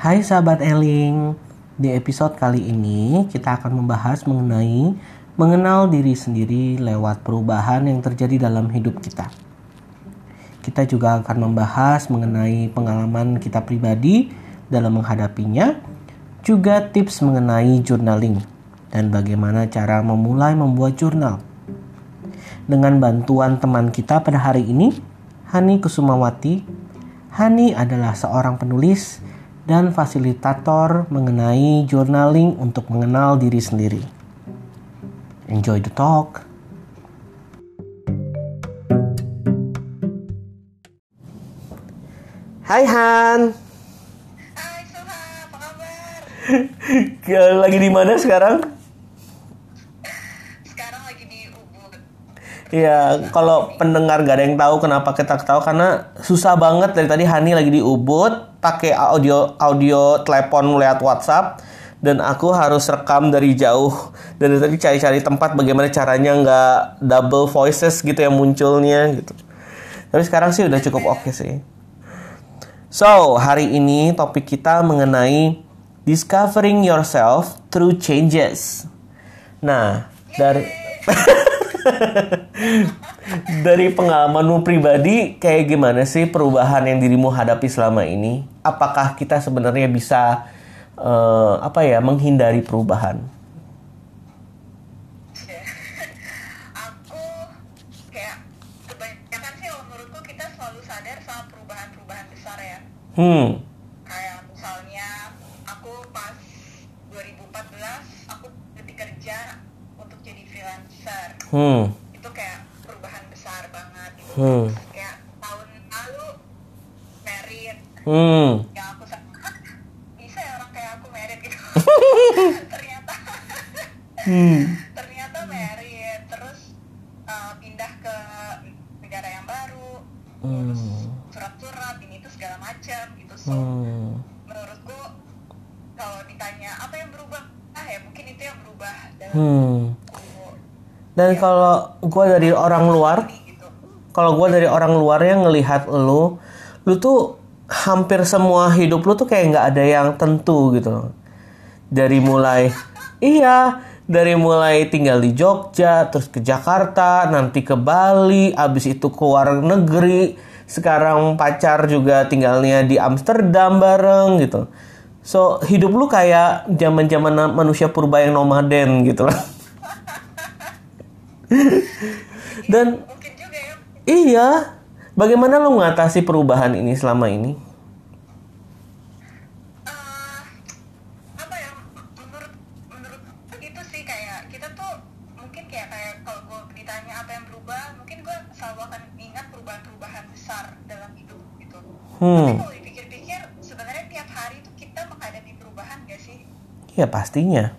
Hai sahabat Eling, di episode kali ini kita akan membahas mengenai mengenal diri sendiri lewat perubahan yang terjadi dalam hidup kita. Kita juga akan membahas mengenai pengalaman kita pribadi dalam menghadapinya, juga tips mengenai journaling dan bagaimana cara memulai membuat jurnal. Dengan bantuan teman kita pada hari ini, Hani Kusumawati, Hani adalah seorang penulis dan fasilitator mengenai journaling untuk mengenal diri sendiri. Enjoy the talk. Hai Han. Hai Suha, apa kabar? Lagi di mana sekarang? Sekarang lagi di Ubud. Ya, kalau pendengar gak ada yang tahu kenapa kita tahu karena susah banget dari tadi Hani lagi di Ubud pakai audio audio telepon lewat WhatsApp dan aku harus rekam dari jauh dan dari tadi cari-cari tempat bagaimana caranya nggak double voices gitu yang munculnya gitu. Tapi sekarang sih udah cukup oke sih. So, hari ini topik kita mengenai discovering yourself through changes. Nah, dari dari pengalamanmu pribadi kayak gimana sih perubahan yang dirimu hadapi selama ini? Apakah kita sebenarnya bisa eh, apa ya menghindari perubahan? Aku kayak kebanyakan sih kalau menurutku kita selalu sadar sama perubahan-perubahan besar ya. Hmm, Kayak misalnya aku pas 2014 aku berhenti kerja untuk jadi freelancer. Hmm, Itu kayak perubahan besar banget gitu. Hmm. Terus kayak tahun lalu merit hmm, yang aku sa- "Hah, bisa ya orang kayak aku merit gitu. Ternyata hmm, ternyata merit terus uh, pindah ke negara yang baru ngurus surat-surat ini itu segala macam gitu so hmm. menurutku kalau ditanya apa yang berubah ah ya mungkin itu yang berubah dalam hmm. aku Dan kalau gue dari orang luar, kalau gue dari orang luar yang ngelihat lu, lu tuh hampir semua hidup lu tuh kayak nggak ada yang tentu gitu. Dari mulai, iya, dari mulai tinggal di Jogja, terus ke Jakarta, nanti ke Bali, abis itu ke luar negeri, sekarang pacar juga tinggalnya di Amsterdam bareng gitu. So hidup lu kayak zaman zaman manusia purba yang nomaden gitu lah. Dan mungkin juga ya Iya. Bagaimana lo mengatasi perubahan ini selama ini? apa ya menurut menurut itu sih kayak kita tuh mungkin kayak kayak kalau gue ditanya apa yang berubah mungkin gue selalu akan ingat perubahan-perubahan besar dalam hidup gitu tapi Hmm. kalau dipikir-pikir sebenarnya tiap hari tuh kita menghadapi perubahan gak sih Ya pastinya.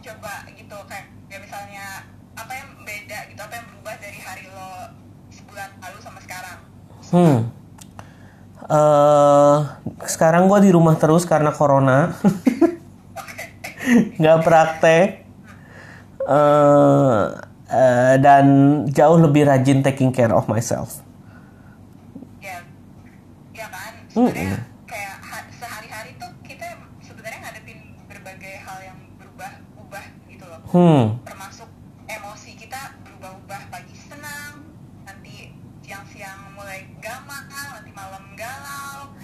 coba gitu kayak ya misalnya apa yang beda gitu apa yang berubah dari hari lo sebulan lalu sama sekarang Hmm. Eh, sekarang gue di rumah terus karena corona. Nggak praktek. Eh, eh, dan jauh lebih rajin taking care of myself. ya ya kan sebenarnya kayak ha- sehari-hari tuh kita sebenarnya ngadepin berbagai hal yang berubah-ubah gitu loh Hmm.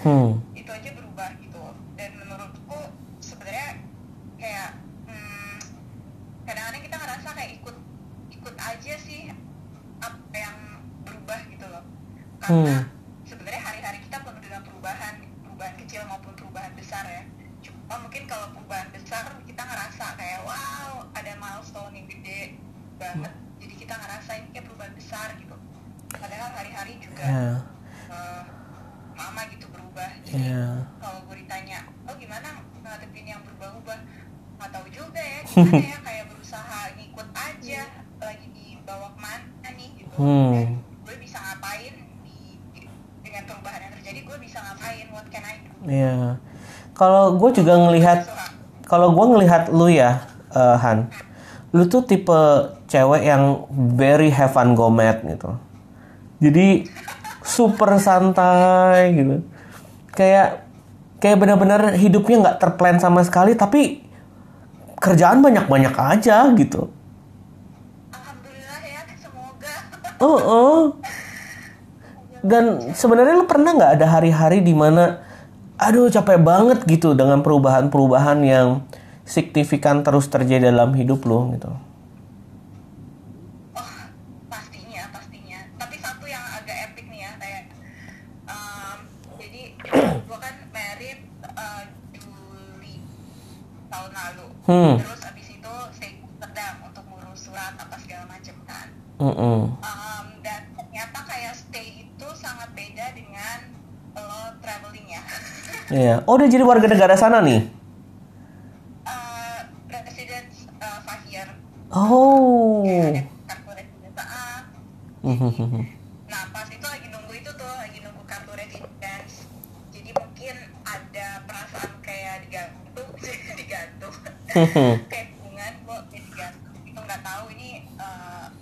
Hmm. itu aja berubah gitu dan menurutku sebenarnya kayak hmm, kadang-kadang kita ngerasa kayak ikut ikut aja sih apa yang berubah gitu loh karena Hmm. sebenarnya hari-hari kita penuh dengan perubahan perubahan kecil maupun perubahan besar ya cuma mungkin kalau perubahan besar kita ngerasa kayak wow ada milestone yang gede banget jadi kita ngerasa ini kayak perubahan besar gitu padahal hari-hari juga Ya. eh, mama gitu berubah jadi Ya. kalau gue ditanya oh gimana ngadepin yang berubah-ubah nggak tahu juga ya gimana ya kayak berusaha ngikut aja lagi dibawa ke mana nih gitu Hmm. dan gue bisa ngapain di, di- dengan perubahan yang terjadi gue bisa ngapain what can I do Iya. Kalau gue juga ngelihat, kalau gue ngelihat lu ya, eh, Han, lu tuh tipe cewek yang very have fun go mad gitu. Jadi super santai gitu. Kayak kayak benar-benar hidupnya nggak terplan sama sekali tapi kerjaan banyak-banyak aja gitu alhamdulillah ya semoga oh, oh. dan sebenarnya lu pernah nggak ada hari-hari di mana aduh capek banget gitu dengan perubahan-perubahan yang signifikan terus terjadi dalam hidup lo gitu pastinya pastinya tapi satu yang agak epic nih kayak jadi gue married Juli tahun lalu Hmm. terus abis itu saya sedang untuk ngurus surat apa segala macem kan Mm-mm. Um, dan ternyata kayak stay itu sangat beda dengan lo traveling ya Iya. Oh udah jadi warga negara sana nih. uh, uh, Oh. kartu residence ah Mhm. nah pas itu lagi nunggu itu tuh lagi nunggu kartu residence. Jadi mungkin ada perasaan kayak digantung digantung. Kayak hubungan kok digantung. Itu nggak tahu ini uh,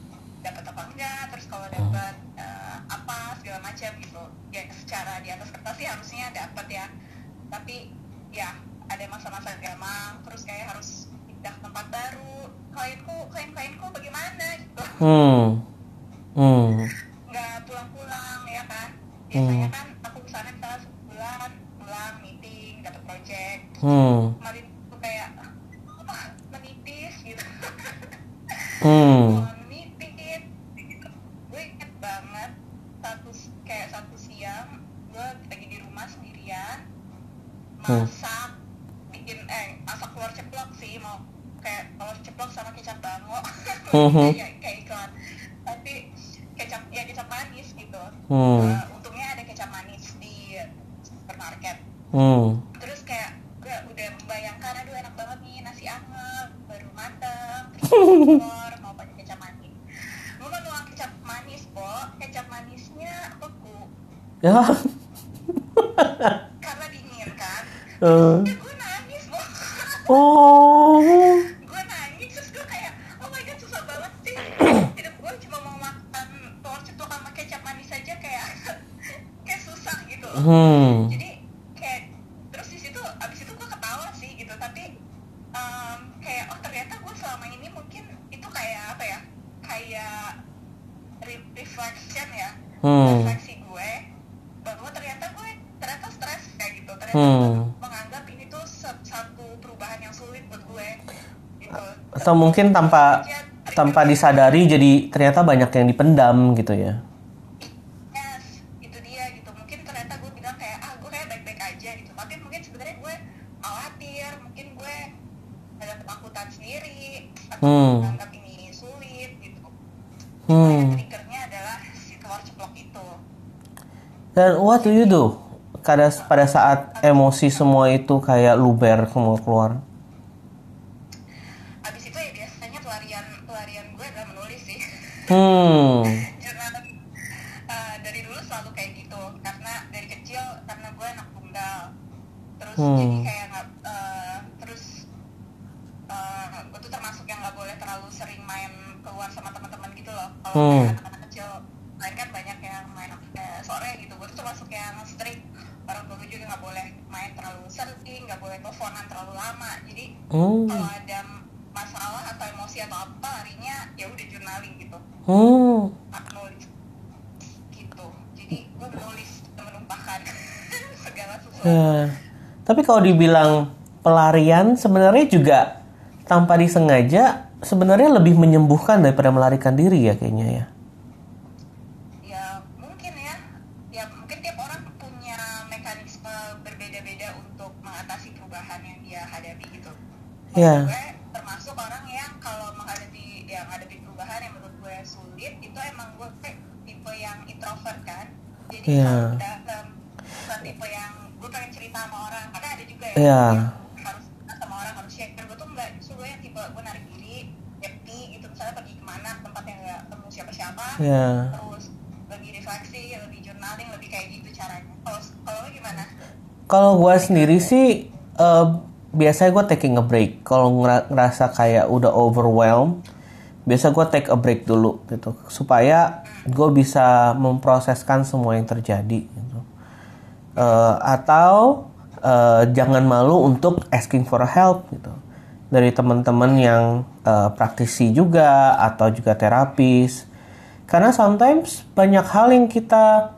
dapat apa enggak terus kalau dapat uh, apa segala macam gitu. Ya secara di atas kertas sih harusnya dapat ya tapi ya ada masa-masa gamang terus kayak harus pindah tempat baru klienku klien-klienku bagaimana gitu Hmm. Hmm. nggak pulang-pulang ya kan biasanya kan aku ke sana misalnya sebulan pulang meeting dapat project Hmm. kemarin tuh kayak apa menipis gitu Hmm. Pulang meeting gitu gue inget banget satu kayak satu siang gue lagi di rumah sendirian masak bikin eh masak telur ceplok sih mau kayak telur ceplok sama kecap bango Mhm. kayak kayak iklan tapi kecap ya kecap manis gitu Hmm. Eh, untungnya ada kecap manis di supermarket Hmm. terus kayak gue udah membayangkan aduh enak banget nih nasi anget baru mateng terus telur mau pakai kecap manis gue mau nuang kecap manis po kecap manisnya beku Ya. karena dingin kan Eh. ya gue nangis po Oh. gue nangis terus gue kayak oh my god susah banget sih hidup gue cuma mau makan telur ceplok sama kecap manis aja kayak kayak susah gitu loh Hmm. jadi kayak terus di situ abis itu gue ketawa sih gitu tapi em, kayak oh ternyata gue selama ini mungkin itu kayak apa ya kayak re- reflection ya Hmm. refleksi gue bahwa ternyata gue ternyata stres kayak gitu ternyata Hmm. gue menganggap ini tuh se- satu perubahan yang sulit buat gue gitu Atau mungkin tanpa tanpa disadari jadi ternyata banyak yang dipendam gitu ya. Yes, itu dia gitu. Mungkin ternyata gue bilang kayak ah gue kayak baik-baik aja gitu. Tapi mungkin sebenarnya gue khawatir, mungkin gue ada ketakutan sendiri atau Hmm. menganggap ini sulit gitu. Hmm. Yang triggernya adalah si telur ceplok itu. Dan what do you do? Pada pada saat emosi semua itu kayak luber semua keluar. Habis itu ya biasanya pelarian pelarian gue adalah menulis Hmm. Jurnal eh, dari dulu selalu kayak gitu karena dari kecil karena gue anak tunggal terus Hmm. jadi kayak nggak eh, terus eh, gue tuh termasuk yang nggak boleh terlalu sering main keluar sama teman-teman gitu loh kalau Hmm. anak-anak kecil lain kan banyak yang main eh, sore gitu gue tuh termasuk yang strict orang tua gue juga nggak boleh main terlalu sering nggak boleh teleponan terlalu lama jadi Hmm. kalau ada masalah atau emosi atau apa larinya ya udah journaling gitu Hmm. aku nulis gitu jadi gue menulis menumpahkan Ya. Tapi kalau dibilang pelarian sebenarnya juga tanpa disengaja sebenarnya lebih menyembuhkan daripada melarikan diri ya kayaknya ya. ya mungkin ya ya mungkin tiap orang punya mekanisme berbeda-beda untuk mengatasi perubahan yang dia hadapi gitu Kalau Iya. gue termasuk orang yang kalau menghadapi yang menghadapi perubahan yang menurut gue sulit itu emang gue tipe yang introvert kan jadi Iya. kalau bukan tipe yang gue pengen cerita sama orang karena ada juga ya Iya. harus sama orang harus share gue tuh enggak justru gue yang tipe gue narik diri happy gitu misalnya pergi ke mana ke tempat yang nggak ketemu siapa-siapa Ya. terus lebih refleksi lebih journaling lebih kayak gitu caranya kalau kalau gimana Kalau gue sendiri sih eh, biasanya gue taking a break. Kalau ngera- ngerasa kayak udah overwhelmed, biasa gue take a break dulu gitu supaya gue bisa memproseskan semua yang terjadi gitu. Eh, atau eh, jangan malu untuk asking for help gitu. Dari teman-teman yang eh, praktisi juga atau juga terapis. Karena sometimes banyak hal yang kita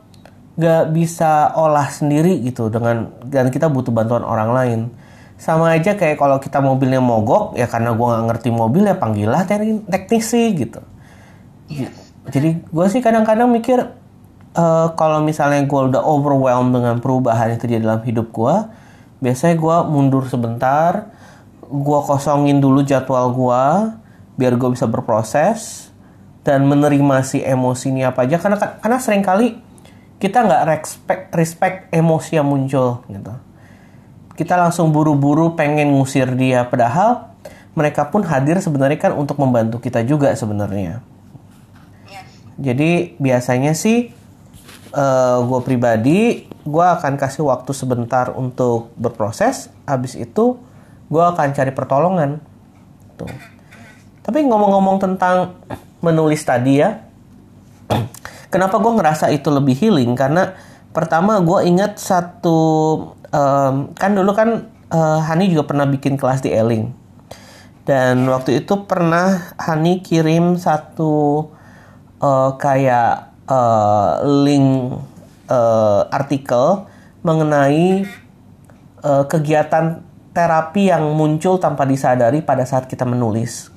gak bisa olah sendiri gitu dengan dan kita butuh bantuan orang lain. Sama aja kayak kalau kita mobilnya mogok ya karena gue nggak ngerti mobil ya panggillah tekni- teknisi gitu. Yes. jadi gue sih kadang-kadang mikir eh, kalau misalnya gue udah overwhelmed dengan perubahan yang terjadi dalam hidup gue biasanya gue mundur sebentar gue kosongin dulu jadwal gue biar gue bisa berproses dan menerima si emosi ini apa aja. Karena karena sering kali kita nggak respect respect emosi yang muncul gitu. Kita langsung buru-buru pengen ngusir dia padahal mereka pun hadir sebenarnya kan untuk membantu kita juga sebenarnya. Yes. jadi biasanya sih gue pribadi gue akan kasih waktu sebentar untuk berproses. Habis itu gue akan cari pertolongan. Tuh. Tapi ngomong-ngomong tentang menulis tadi ya kenapa gue ngerasa itu lebih healing? Karena pertama gue ingat satu em, kan dulu kan eh, Hani juga pernah bikin kelas di Eling. Dan waktu itu pernah Hani kirim satu eh, kayak eh, link eh, artikel mengenai eh, kegiatan terapi yang muncul tanpa disadari pada saat kita menulis.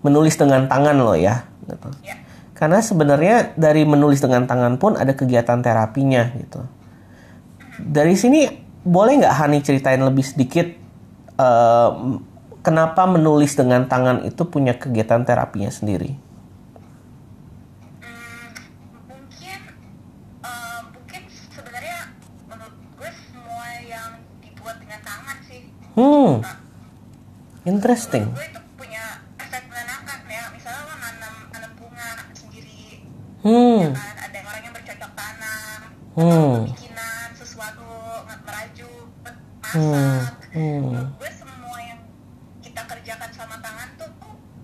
Menulis dengan tangan loh ya. gitu. Karena sebenarnya dari menulis dengan tangan pun ada kegiatan terapinya gitu. Dari sini boleh nggak Hani ceritain lebih sedikit eh, kenapa menulis dengan tangan itu punya kegiatan terapinya sendiri? Hmm, mungkin eh, mungkin sebenarnya menurut gue semua yang dibuat dengan tangan sih Hmm, interesting. gue itu punya efek menenangkan ya. Misalnya lo nanam nanam bunga sendiri. Hmm, kan? Ada orang yang bercocok tanam Hmm. bikinan sesuatu hmm, masak. Hmm, Menurut gue semua yang kita kerjakan sama tangan tuh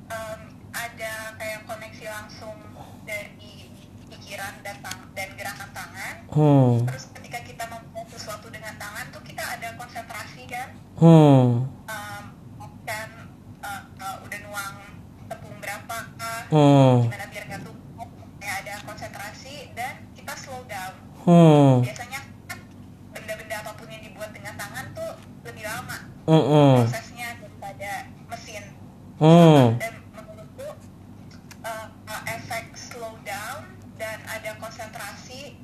em, ada kayak koneksi langsung dari pikiran dan tang- dan gerakan tangan. Hmm, terus ketika kita membuat sesuatu dengan tangan tuh kita ada konsentrasi kan hmm, kan eh, eh, udah nuang tepung berapa hmm, gimana biar nggak tumpuk ya ada konsentrasi dan kita slow down hmm, biasanya kan benda-benda apa pun yang dibuat dengan tangan tuh lebih lama. Hmm, hmm, prosesnya daripada mesin hmm, dan menurutku uh, uh, efek slow down dan ada konsentrasi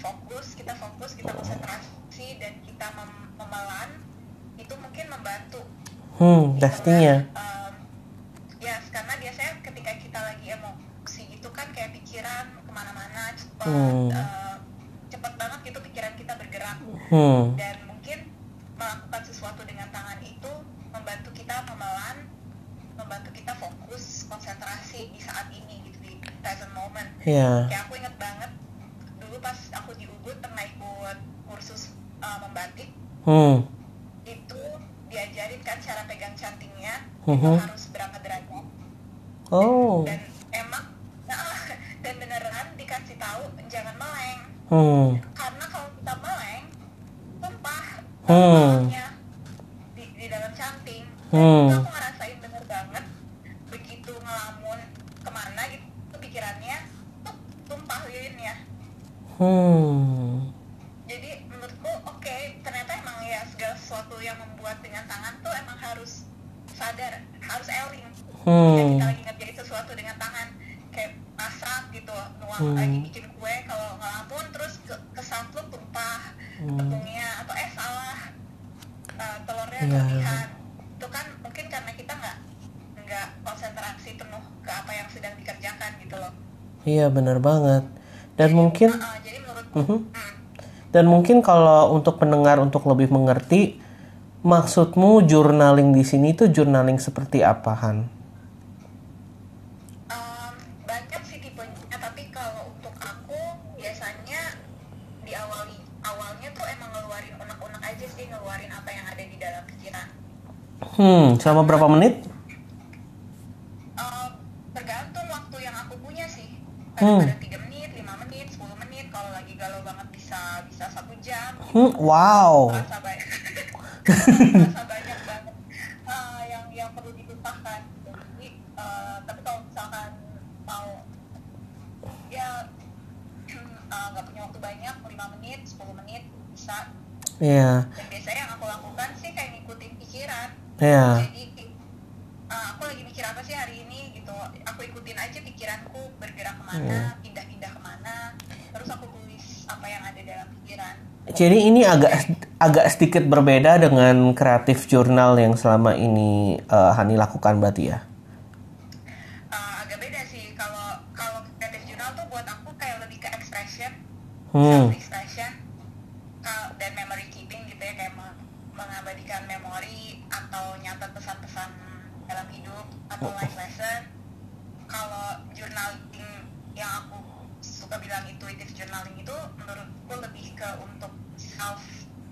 fokus kita fokus kita konsentrasi dan kita mem- memelan itu mungkin membantu hmm, pastinya. Um, ya karena biasanya ketika kita lagi emosi itu kan kayak pikiran ke mana-mana cepat Hmm. uh, cepat banget gitu pikiran kita bergerak Hmm, dan mungkin melakukan sesuatu dengan tangan itu membantu kita memelan membantu kita fokus konsentrasi di saat ini gitu di present moment ya, kayak aku inget banget dulu pas aku di Ubud pernah ikut kursus uh, membatik hmm, itu diajarin kan cara pegang itu harus berapa derajat. Oh, dan emang nah, dan beneran dikasih tahu jangan meleng. Hmm, karena kalau kita meleng tumpah bawahnya di, di dalam canting dan itu aku ngerasain bener banget begitu ngelamun ke mana gitu pikirannya tuh tumpah lilinnya hmm, jadi menurutku oke ternyata emang ya segala sesuatu yang membuat dengan tangan tuh emang harus sadar harus eling Ketika hmm, kita lagi ngerjain sesuatu dengan tangan kayak masak gitu nuang Hmm. lagi bikin kue kalau ngelamun terus ke kesamplut tumpah Hmm. tepungnya atau eh salah eh, telurnya Iya. kelebihan itu kan mungkin karena kita nggak nggak konsentrasi penuh ke apa yang sedang dikerjakan gitu loh iya benar banget. Dan mungkin, eh, jadi menurutku Mhm. hmm, dan mungkin kalau untuk pendengar untuk lebih mengerti, maksudmu journaling di sini itu journaling seperti apa, Han? Um, banyak sih tipenya tapi kalau untuk aku biasanya di awal awalnya tuh emang ngeluarin unek-unek aja sih ngeluarin apa yang ada di dalam pikiran Hmm, selama berapa menit? Um, tergantung Hmm. kadang-kadang 3 menit 5 menit 10 menit kalau lagi galau banget bisa bisa satu jam Hmm, wow. merasa banyak merasa banyak banget uh, yang yang perlu dilupakan gitu. jadi uh, tapi kalau misalkan mau ya uh, nggak punya waktu banyak 5 menit 10 menit bisa Iya, dan biasanya yang aku lakukan sih kayak ngikutin pikiran iya. jadi uh, aku lagi mikir apa sih hari ini gitu aku ikutin aja pikiranku bergerak ke mana pindah-pindah ke mana terus aku tulis apa yang ada dalam pikiran. Jadi ini agak agak sedikit berbeda dengan kreatif jurnal yang selama ini eh, Hani lakukan berarti ya. Uh, agak beda sih. Kalau kalau creative journal tuh buat aku kayak lebih ke expression Hmm. self expression uh, dan memory keeping gitu ya kayak me- mengabadikan memori atau nyatet pesan-pesan dalam hidup atau life lesson kalau journaling yang aku suka bilang intuitive journaling itu menurutku lebih ke untuk self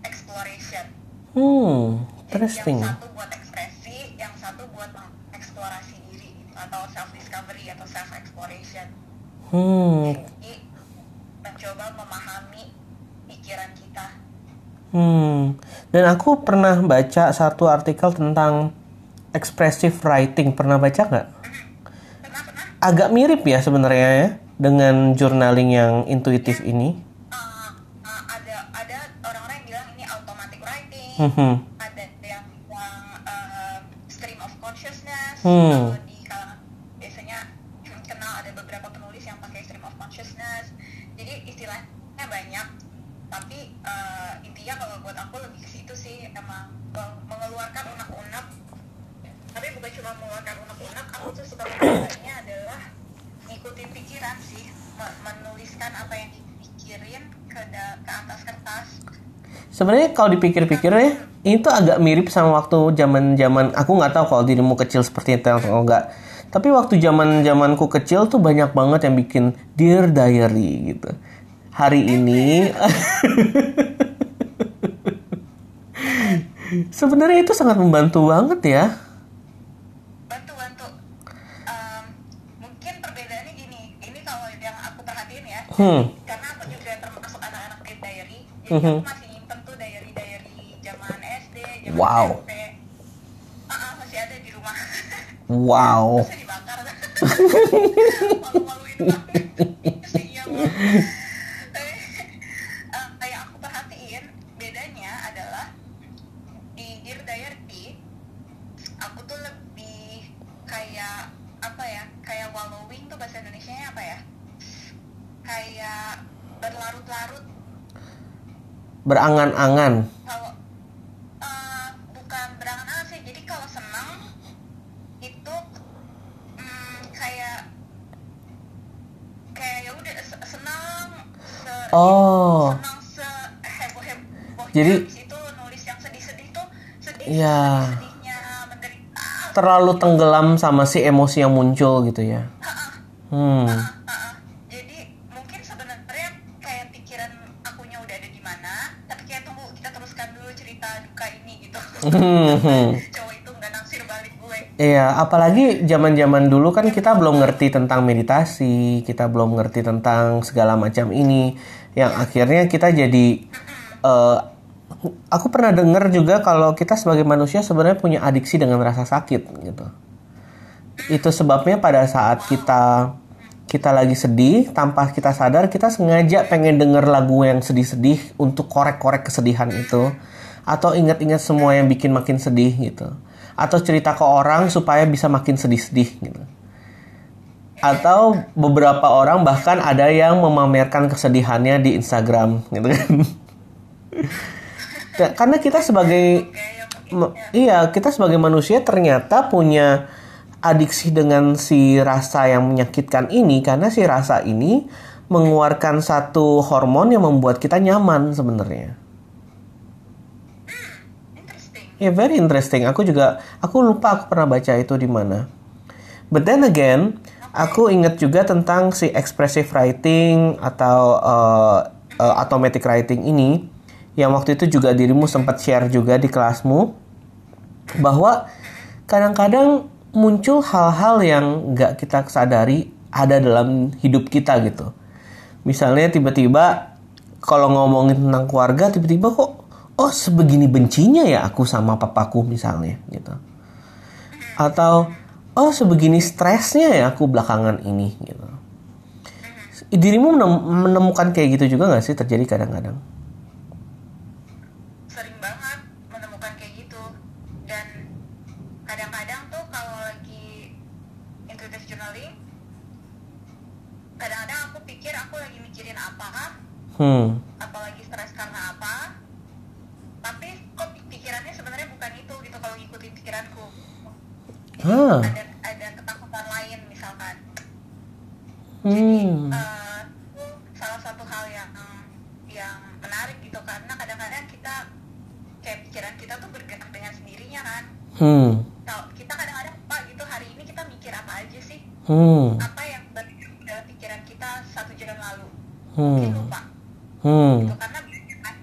exploration Hmm, interesting. yang satu buat ekspresi yang satu buat mengeksplorasi diri gitu, atau self discovery atau self exploration Hmm, jadi mencoba memahami pikiran kita hmm. Dan aku pernah baca satu artikel tentang expressive writing. Pernah baca nggak? pernah Agak mirip ya sebenarnya ya dengan journaling yang intuitif ini. uh, uh, ada ada orang-orang yang bilang ini automatic writing Hmm. ada yang bilang uh, stream of consciousness Hmm. kalau di kalangan biasanya kenal ada beberapa penulis yang pakai stream of consciousness jadi istilahnya banyak tapi uh, intinya kalau buat aku lebih ke situ sih emang mengeluarkan unek-unek tapi bukan cuma mengeluarkan unek-unek aku tuh suka membacanya adalah ngikutin pikiran sih Me- menuliskan apa yang dipikirin ke ke atas kertas Sebenarnya kalau dipikir-pikir ya, itu agak mirip sama waktu zaman-zaman aku nggak tahu kalau dirimu kecil seperti itu atau enggak. Tapi waktu zaman zamanku kecil tuh banyak banget yang bikin dear diary gitu. Hari ini sebenarnya itu sangat membantu banget ya. bantu bantu Em, mungkin perbedaannya gini ini kalau yang aku perhatiin ya Hmm. karena aku juga termasuk anak-anak read diary jadi Mhm. aku masih nyimpen tuh diary diary zaman SD zaman Wow. SMP Ah, ah, masih ada di rumah Wow. bisa dibakar malu-maluin banget apa ya kayak wallowing tuh bahasa Indonesia apa ya kayak berlarut-larut Berangan-angan. kalau eh, bukan berangan-angan sih jadi kalau senang itu mm, kayak kayak ya udah se- senang se Oh. senang se heboh hebohnya Jadi- habis itu nulis yang sedih-sedih tuh sedih sedihnya menderita Terlalu tenggelam sama si emosi yang muncul gitu ya. Hmm. Ah, ah. jadi mungkin sebenarnya kayak pikiran akunya udah ada di mana tapi kayak tunggu kita teruskan dulu cerita duka ini gitu Hmm. Cowok itu nggak naksir balik gue. Iya, apalagi zaman-zaman dulu kan kita belum ngerti tentang meditasi, kita belum ngerti tentang segala macam ini, yang akhirnya kita jadi, eh, aku pernah dengar juga kalau kita sebagai manusia sebenarnya punya adiksi dengan rasa sakit gitu. Itu sebabnya pada saat kita kita lagi sedih, tanpa kita sadar kita sengaja pengen denger lagu yang sedih-sedih untuk korek-korek kesedihan itu, atau ingat-ingat semua yang bikin makin sedih gitu atau cerita ke orang supaya bisa makin sedih-sedih gitu. Atau beberapa orang bahkan ada yang memamerkan kesedihannya di Instagram gitu kan. Karena kita sebagai iya, kita sebagai manusia ternyata punya adiksi dengan si rasa yang menyakitkan ini karena si rasa ini mengeluarkan satu hormon yang membuat kita nyaman sebenarnya. Ya very interesting. Aku juga aku lupa aku pernah baca itu di mana. But then again, aku ingat juga tentang si expressive writing atau uh, uh, automatic writing ini yang waktu itu juga dirimu sempat share juga di kelasmu bahwa kadang-kadang muncul hal-hal yang nggak kita sadari ada dalam hidup kita gitu. Misalnya tiba-tiba kalau ngomongin tentang keluarga tiba-tiba kok oh sebegini bencinya ya aku sama papaku misalnya gitu. Atau oh sebegini stresnya ya aku belakangan ini gitu. Dirimu menem- menemukan kayak gitu juga nggak sih terjadi kadang-kadang? Sering banget menemukan kayak gitu. Dan kadang-kadang tuh kalau lagi intuitive journaling kadang-kadang aku pikir aku lagi mikirin apa hmm apalagi stres karena apa tapi kok pikirannya sebenarnya bukan itu gitu kalau ngikutin pikiranku Jadi Ah. ada ada ketakutan lain misalkan. Hmm. Eh, itu salah satu hal yang yang menarik gitu karena kadang-kadang kita kayak pikiran kita tuh bergerak dengan sendirinya kan. Hmm. Kalau kita kadang-kadang lupa gitu hari ini kita mikir apa aja sih? Hmm. Apa yang dalam pikiran kita satu jam lalu? Mungkin hmm lupa. Hmm. Gitu karena biasanya kan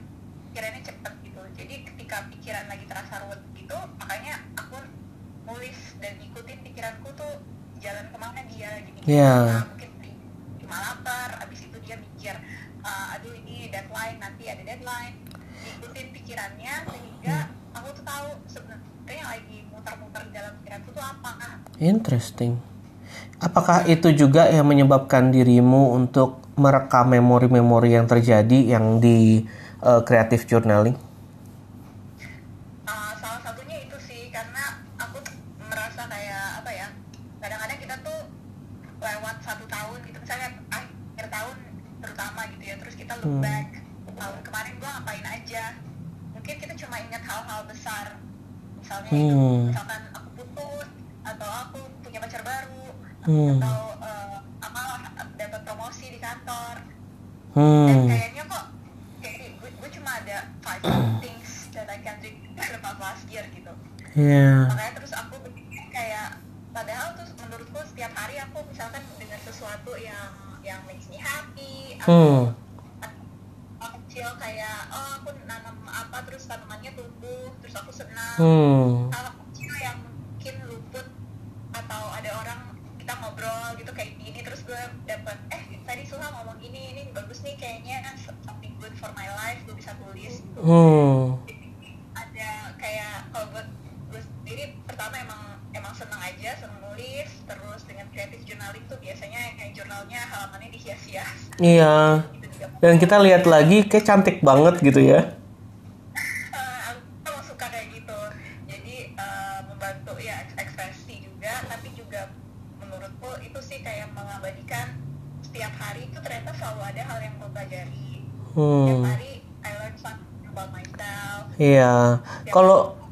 pikirannya cepet gitu jadi ketika pikiran lagi terasa ruwet gitu makanya aku nulis dan ikutin pikiranku tuh jalan ke mana mikir Iya. cuma lapar abis itu dia mikir "Ah, aduh ini deadline nanti ada deadline ikutin pikirannya sehingga aku tuh tahu sebenarnya yang lagi muter-muter di dalam pikiranku tuh apa Interesting. Apakah itu juga yang menyebabkan dirimu untuk merekam memori-memori yang terjadi yang di uh, creative journaling? Uh, salah satunya itu sih karena aku merasa kayak apa ya kadang-kadang kita tuh lewat satu tahun gitu misalnya akhir tahun terutama gitu ya terus kita look Hmm. back tahun kemarin gua ngapain aja mungkin kita cuma ingat hal-hal besar misalnya itu Hmm. misalkan aku putus atau aku punya pacar baru Hmm. atau uh, apalah dapat promosi di kantor dan Hmm. kayaknya kok kayak gue, gue cuma ada five things that I can do about last year gitu Ya. makanya terus aku berpikir kayak padahal tuh menurutku setiap hari aku misalkan dengar sesuatu yang yang makes me happy Hmm. Kecil kayak oh aku nanam apa terus tanamannya tumbuh terus aku senang Hmm. hal kecil yang mungkin luput atau ada orang kita ngobrol gitu kayak gini terus gue dapet eh tadi Suha ngomong gini ini bagus nih kayaknya something good for my life gue bisa tulis. Hmm. Ada kayak kalau buat gue sendiri pertama emang emang seneng aja seneng nulis terus dengan creative journaling tuh biasanya kayak jurnalnya halamannya dihias-hias Iya. gitu Dan kita lihat lagi kayak cantik banget gitu ya. Aku emang suka kayak jadi membantu eks- ekspresi juga tapi juga menurutku itu sih kayak mengabadikan setiap hari itu ternyata selalu ada hal yang gue pelajari setiap Hmm. Iya. Kalau gitu.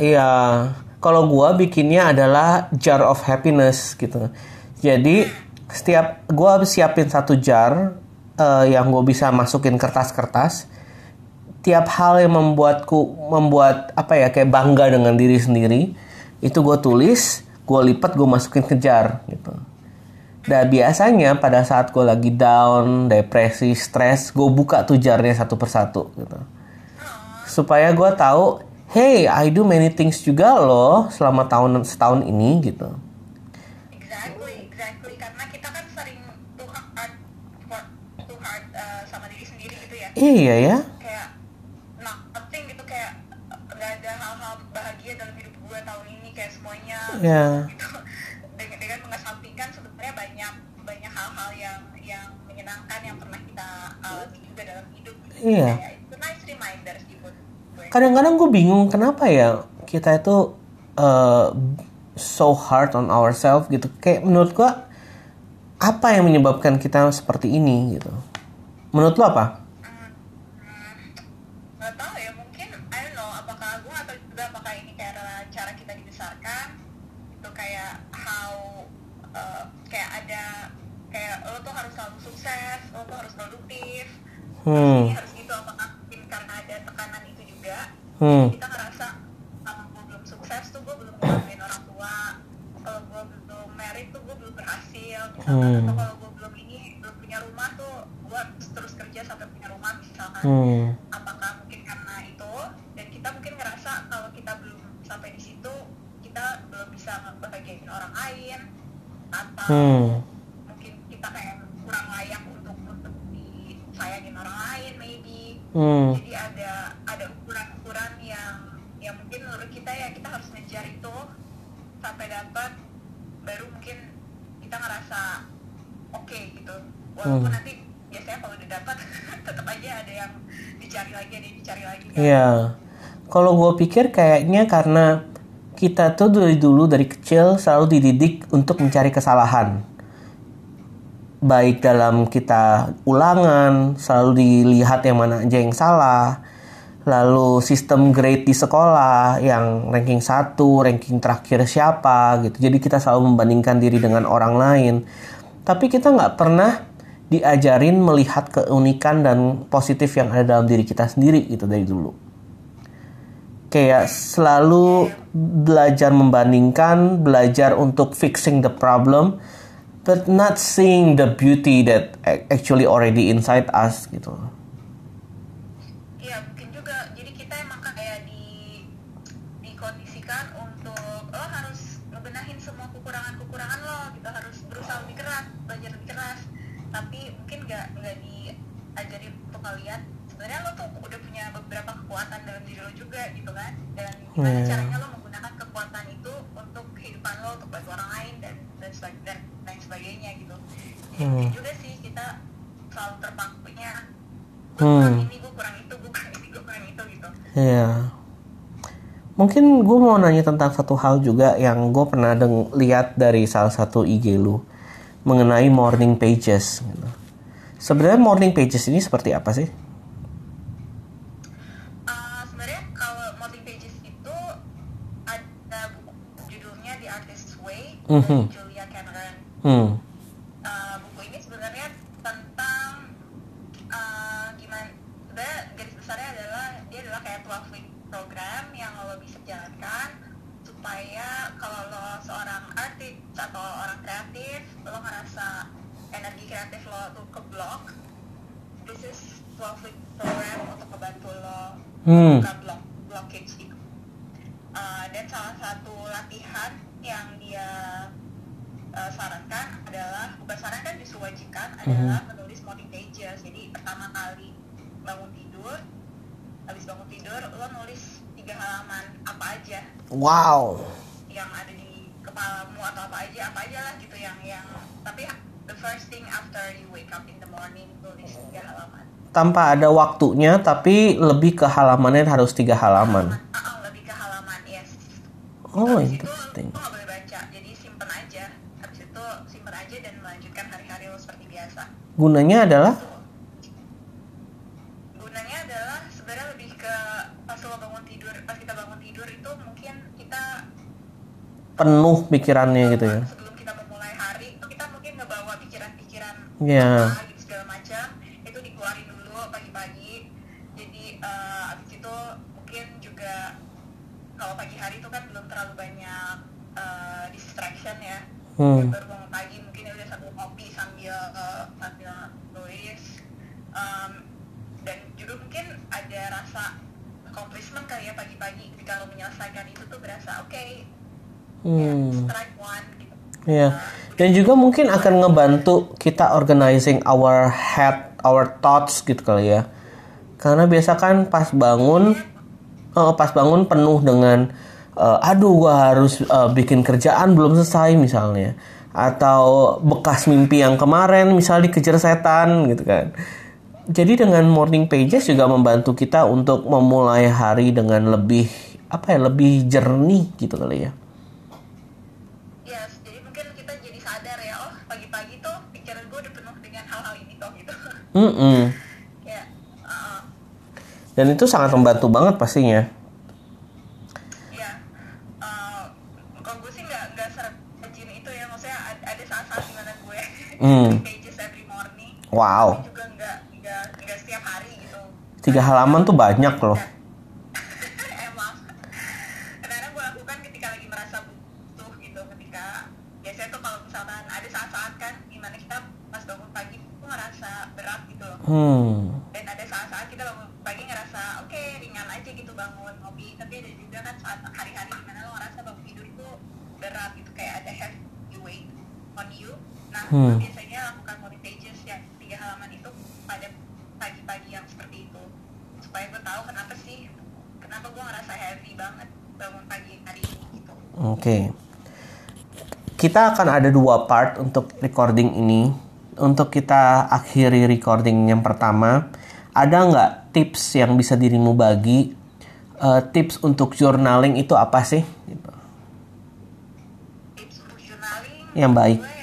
Iya, kalau gua bikinnya adalah jar of happiness gitu. Jadi setiap gua siapin satu jar eh, yang gue bisa masukin kertas-kertas. Tiap hal yang membuatku membuat apa ya kayak bangga dengan diri sendiri itu gue tulis, gue lipat, gue masukin ke jar gitu. Dan biasanya pada saat gue lagi down, depresi, stres, gue buka tuh jarnya satu persatu gitu supaya gue tahu hey I do many things juga loh selama tahun setahun ini gitu exactly exactly karena kita kan sering too hard for too hard uh, sama diri sendiri gitu ya iya ya. Kayak nothing gitu kayak uh, nggak ada hal-hal bahagia dalam hidup gue tahun ini kayak semuanya Ya. gitu. Dengan, dengan mengesampingkan sebenarnya banyak banyak hal-hal yang yang menyenangkan yang pernah kita alami juga dalam hidup Iya. kayak itu nice reminder sih buat gue. Kadang-kadang gue bingung kenapa ya kita itu uh, so hard on ourselves gitu. Kayak menurut gue apa yang menyebabkan kita seperti ini gitu? Menurut lo apa nggak tahu ya mungkin I don't know apakah gue atau juga apakah ini kayak adalah cara kita dibesarkan itu kayak how uh, kayak ada kayak lo tuh harus selalu sukses lo tuh harus produktif Hmm. ini harus gitu. Apakah mungkin karena ada tekanan itu juga? Hmm. Kita ngerasa kalau gue belum sukses tuh gue belum ngebantuin orang tua. Kalau gue belum married tuh gue belum berhasil. Misalkan Hmm. atau kalau gue belum ini belum punya rumah tuh gue harus terus kerja sampai punya rumah misalkan. Hmm. Apakah mungkin karena itu? Dan kita mungkin ngerasa kalau kita belum sampai di situ kita belum bisa ngebahagiain orang lain. Atau Hmm. mungkin kita kayak kurang layak nyenengin orang lain maybe Hmm. jadi ada ada ukuran-ukuran yang yang mungkin menurut kita ya kita harus ngejar itu sampai dapat baru mungkin kita ngerasa oke gitu walaupun Hmm. nanti biasanya kalau udah dapat tetap aja ada yang dicari lagi ada yang dicari lagi kan. Iya. Kalau gue pikir kayaknya karena kita tuh dari dulu dari kecil selalu dididik untuk mencari kesalahan. Baik dalam kita ulangan, selalu dilihat yang mana aja yang salah. Lalu sistem grade di sekolah yang ranking 1, ranking terakhir siapa gitu. Jadi kita selalu membandingkan diri dengan orang lain. Tapi kita nggak pernah diajarin melihat keunikan dan positif yang ada dalam diri kita sendiri gitu dari dulu. Kayak selalu belajar membandingkan, belajar untuk fixing the problem, but not seeing the beauty that actually already inside us gitu. Iya mungkin juga. Jadi kita emang kayak di dikondisikan untuk lo harus ngebenahin semua kekurangan-kekurangan lo gitu. Harus berusaha lebih keras belajar lebih keras. Tapi mungkin nggak nggak diajari untuk ngeliat sebenarnya lo tuh udah punya beberapa kekuatan dalam diri lo juga gitu kan? Dan gimana Hmm. caranya lo dan lain sebagainya gitu jadi Hmm. mungkin juga sih kita selalu terpakunya gue Hmm. kurang ini gue kurang itu gue kurang ini gue kurang itu gitu Iya. Mungkin gue mau nanya tentang satu hal juga yang gue pernah deng- lihat dari salah satu IG lu mengenai morning pages. Gitu. Sebenarnya morning pages ini seperti apa sih? Uh, Hmm. Uh, buku ini sebenarnya tentang uh, gimana sebenarnya garis besarnya adalah dia adalah kayak 12 week program yang lo bisa jalankan supaya kalau lo seorang artis atau orang kreatif lo ngerasa energi kreatif lo tuh keblok this is 12 week program untuk membantu lo Hmm. buka block blockage itu Uh, dan salah satu latihan yang dia uh, sarankan adalah bukan sarankan justru wajibkan adalah menulis morning pages jadi pertama kali bangun tidur habis bangun tidur lo nulis tiga halaman apa aja Wow. yang ada di kepalamu atau apa aja apa aja lah gitu yang yang tapi the first thing after you wake up in the morning tulis tiga halaman Tanpa ada waktunya, tapi lebih ke halamannya harus tiga halaman. Ah, ah, lebih ke halaman yes Oh, Habis itu interesting. lo nggak boleh baca jadi simpen aja habis itu simpen aja dan melanjutkan hari-hari lo seperti biasa Gunanya adalah gunanya adalah sebenarnya lebih ke pas lo bangun tidur pas kita bangun tidur itu mungkin kita penuh pikirannya gitu ya. sebelum kita memulai hari itu kita mungkin ngebawa pikiran-pikiran Iya. apa gitu segala macam itu dikeluarin dulu pagi-pagi jadi eh, abis itu mungkin juga kalau pagi hari itu kan belum terlalu banyak eh, distraction ya Hmm. baru bangun pagi mungkin ya udah sambil kopi sambil eh, sambil nulis Em, dan juga mungkin ada rasa accomplishment ketika lo menyelesaikan itu tuh berasa oke ya, Hmm. strike one gitu Iya. Dan juga mungkin akan ngebantu kita organizing our head, our thoughts gitu kali ya. Karena biasa kan pas bangun, eh, pas bangun penuh dengan, eh, aduh gua harus eh, bikin kerjaan belum selesai misalnya, atau bekas mimpi yang kemarin misal dikejar setan gitu kan. Jadi dengan morning pages juga membantu kita untuk memulai hari dengan lebih apa ya, lebih jernih gitu kali ya. Yes, jadi mungkin kita jadi sadar ya, oh pagi-pagi tuh pikiran gue udah penuh dengan hal-hal ini kok gitu. Mm-mm. Kayak, uh, Dan itu sangat membantu banget pastinya. ya, uh, kalau gue sih nggak nggak serajin itu ya, maksudnya ada, saat-saat di mana gue Hmm. pages every morning. Wow. Tapi juga nggak nggak nggak setiap hari gitu. Tiga halaman tuh banyak loh. Gitu, kan. Hmm. dan ada saat-saat kita bangun pagi ngerasa oke ringan aja gitu bangun ngopi tapi ada juga kan saat hari-hari di mana lo ngerasa bangun tidur itu berat gitu kayak ada heavy weight on you nah Hmm. biasanya lakukan morning pages yang tiga halaman itu pada pagi-pagi yang seperti itu supaya gue tahu kenapa sih kenapa gue ngerasa heavy banget bangun pagi hari ini gitu Oke. Kita akan ada dua part untuk recording ini. Untuk kita akhiri recording yang pertama, ada nggak tips yang bisa dirimu bagi? Eh, tips untuk journaling itu apa sih? Tips untuk journaling Yang baik. gue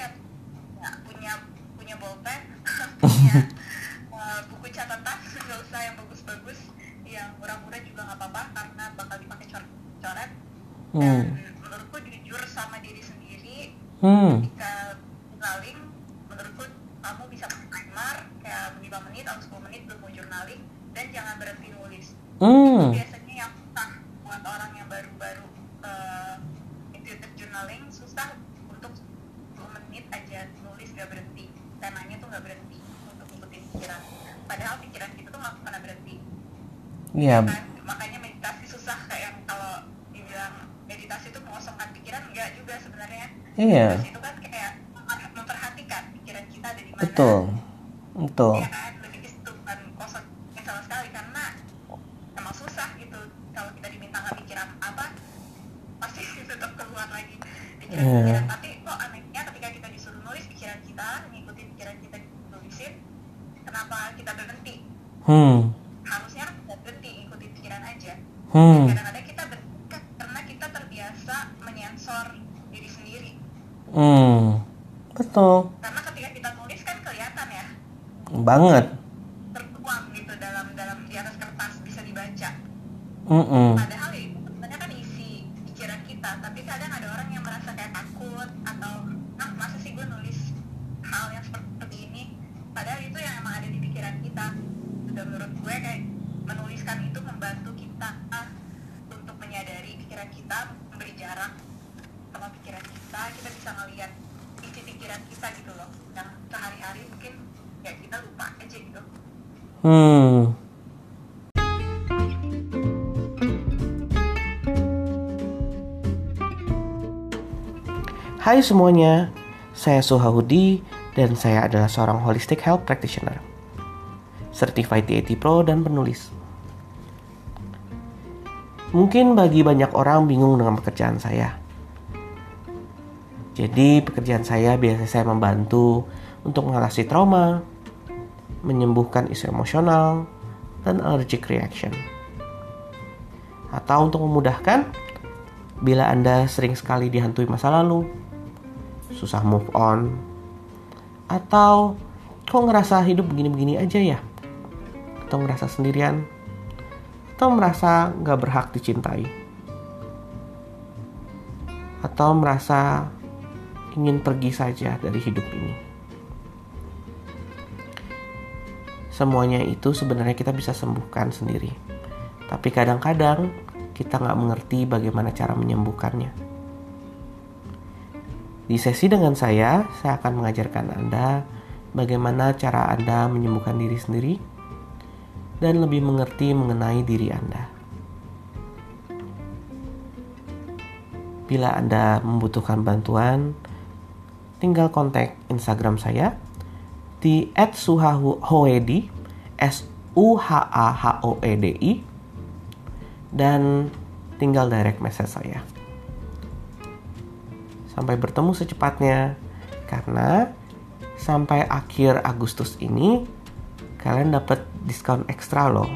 dan Hmm. menurutku jujur sama diri sendiri Hmm. ketika journaling menurutku kamu bisa pakai timer kayak 5 menit atau 10 menit belum mau journaling dan jangan berhenti nulis Hmm. biasanya yang susah buat orang yang baru-baru uh, intuitive journaling susah untuk 10 menit aja nulis gak berhenti temanya tuh gak berhenti untuk ngikutin pikiran padahal pikiran kita tuh gak pernah berhenti Iya. kan makanya meditasi susah kayak yang kalau dibilang meditasi itu mengosongkan pikiran enggak juga sebenarnya Iya. meditasi itu kan kayak memperhatikan pikiran kita ada di mana Betul. Betul. Iya kan, lebih ke situ bukan kosong ya sama sekali karena emang susah gitu kalau kita diminta nggak mikir apa pasti tetap keluar lagi pikiran-pikiran Iya. tapi kok anehnya ketika kita disuruh nulis pikiran kita ngikutin pikiran kita tulisin kenapa kita berhenti Hmm. Semuanya, saya Suhahudi dan saya adalah seorang holistic health practitioner, certified DAT Pro dan penulis. Mungkin bagi banyak orang bingung dengan pekerjaan saya. Jadi pekerjaan saya biasanya saya membantu untuk mengatasi trauma, menyembuhkan isu emosional, dan allergic reaction. Atau untuk memudahkan, bila Anda sering sekali dihantui masa lalu, susah move on, atau kok ngerasa hidup begini-begini aja ya, atau ngerasa sendirian, atau merasa nggak berhak dicintai, atau merasa ingin pergi saja dari hidup ini. Semuanya itu sebenarnya kita bisa sembuhkan sendiri. Tapi kadang-kadang kita nggak mengerti bagaimana cara menyembuhkannya. Di sesi dengan saya, saya akan mengajarkan Anda bagaimana cara Anda menyembuhkan diri sendiri dan lebih mengerti mengenai diri Anda. Bila Anda membutuhkan bantuan, tinggal kontak Instagram saya di @suhahoedi s u h a h o e d i dan tinggal direct message saya. Sampai bertemu secepatnya karena sampai akhir Agustus ini kalian dapat diskon ekstra loh.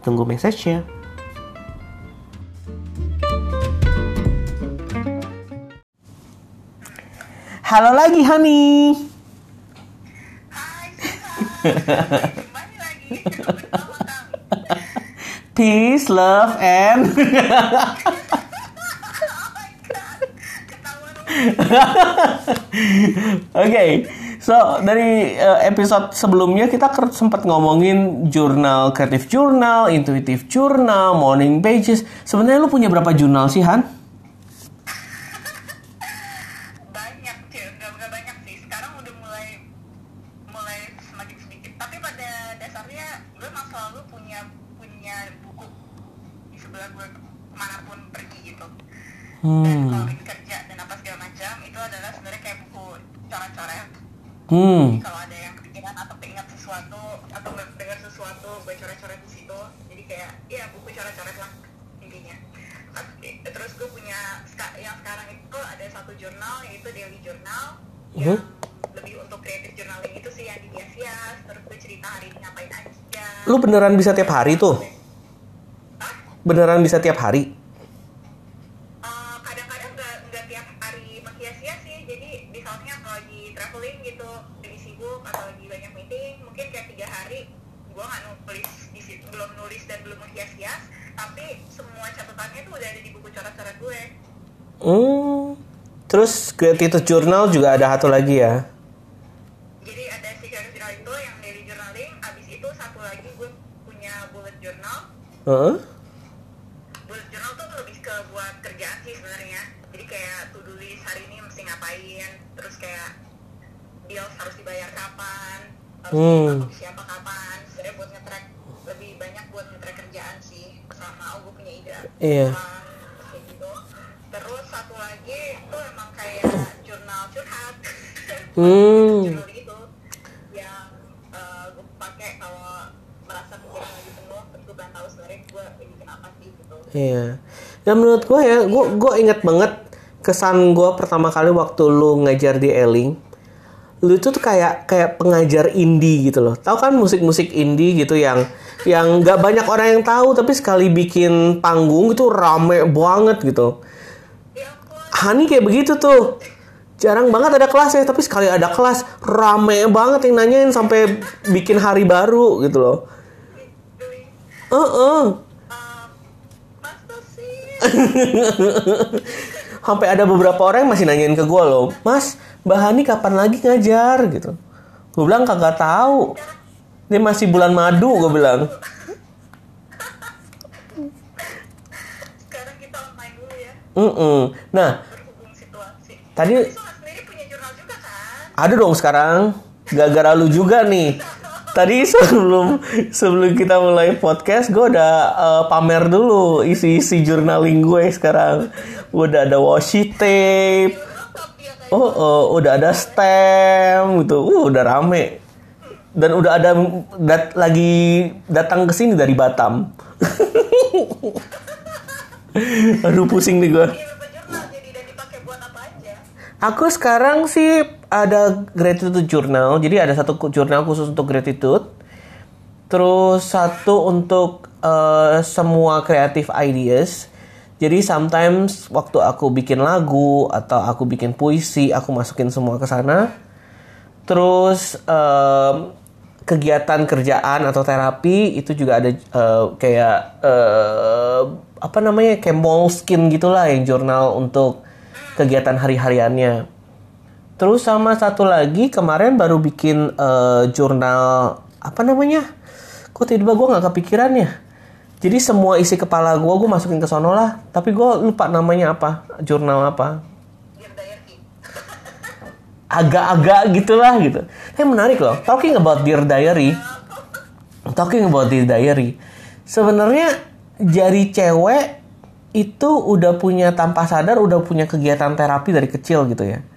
Tunggu message-nya. Halo lagi Hani. Hai kami. Peace, love, and Oke, so dari uh, episode sebelumnya kita sempat ngomongin jurnal, kreatif jurnal, intuitif jurnal, morning pages. Sebenarnya lu punya berapa jurnal sih Han? banyak sih, nggak nggak banyak sih. Sekarang udah mulai mulai semakin sedikit. Tapi pada dasarnya gue emang selalu punya punya buku di sebelah gue ke mana pun pergi gitu. Dan Hmm, kalau lagi kerja dan apa segala macam itu adalah sebenarnya kayak buku coret-coret. Hmm, Jadi kalau ada yang kepikiran atau keinget sesuatu atau dengar sesuatu gue coret-coret di situ jadi kayak ya buku coret-coret lah intinya terus gue punya yang sekarang itu ada satu jurnal yaitu daily journal yang lebih untuk creative journaling itu sih yang di bias terus gue cerita hari ini ngapain aja Lu beneran bisa tiap hari tuh? Hah? Beneran bisa tiap hari? Eh, kadang-kadang nggak nggak tiap hari menghias-hias sih jadi misalnya kalau lagi traveling gitu lagi sibuk atau lagi banyak meeting mungkin kayak tiga hari gue nggak nulis di situ belum nulis dan belum menghias-hias tapi semua catatannya tuh udah ada di buku coret-coret gue Hmm. Terus gratitude journal juga ada satu lagi ya? jadi ada si creative journal itu yang daily journaling abis itu satu lagi gue punya bullet journal Heeh. bullet journal tuh lebih ke buat kerjaan sih sebenarnya jadi kayak to do list hari ini mesti ngapain terus kayak bills harus dibayar kapan harus Hmm. siapa kapan sebenarnya buat nge-track lebih banyak buat nge-track kerjaan sih sama oh gue punya ide Iya. apa, kayak Hmm. gitu yang eh, gue pakai kalau merasa pikiran lagi penuh terus gue pengen tahu sebenarnya gue ini kenapa sih gitu Iya. Dan menurut gue ya, gue gue inget banget kesan gue pertama kali waktu lu ngajar di Eling. Lu itu tuh kayak kayak pengajar indie gitu loh. Tahu kan musik-musik indie gitu yang yang nggak banyak orang yang tahu tapi sekali bikin panggung itu rame banget gitu. ya ampun Hani kayak begitu tuh. Jarang banget ada kelasnya, tapi sekali ada kelas rame banget yang nanyain sampai bikin hari baru gitu loh. Masa sih Sampai ada beberapa orang yang masih nanyain ke gue loh, Mas, Mbak Hani kapan lagi ngajar gitu. Gue bilang kagak tahu. Ini masih bulan madu, gue bilang. sekarang kita online dulu ya Mm-mm. Nah, Tadi- tapi Sobat sendiri punya jurnal juga ada dong sekarang. Gara-gara lu juga nih. Tadi sebelum sebelum kita mulai podcast, gue udah eh, pamer dulu isi-isi journaling gue sekarang. Udah ada washi tape, Oh, oh, udah ada stem gitu. Uh, udah rame. Dan udah ada dat lagi datang ke sini dari Batam. Aduh pusing nih gue. aja Aku sekarang sih ada gratitude journal. Jadi ada satu jurnal khusus untuk gratitude. Terus satu untuk eh, semua creative ideas. Jadi sometimes waktu aku bikin lagu atau aku bikin puisi, aku masukin semua ke sana. Terus em, kegiatan kerjaan atau terapi itu juga ada eh, kayak eh, apa namanya kayak moleskin gitulah yang jurnal untuk kegiatan hari-hariannya. Terus sama satu lagi kemarin baru bikin eh, jurnal apa namanya? Kok tiba-tiba gue nggak kepikiran ya? Jadi semua isi kepala gue gue masukin ke sono lah. Tapi gue lupa namanya apa, jurnal apa agak-agak gitulah gitu. Tapi menarik loh. Talking about Dear Diary. Talking about Dear Diary. Sebenarnya jari cewek itu udah punya tanpa sadar udah punya kegiatan terapi dari kecil gitu ya.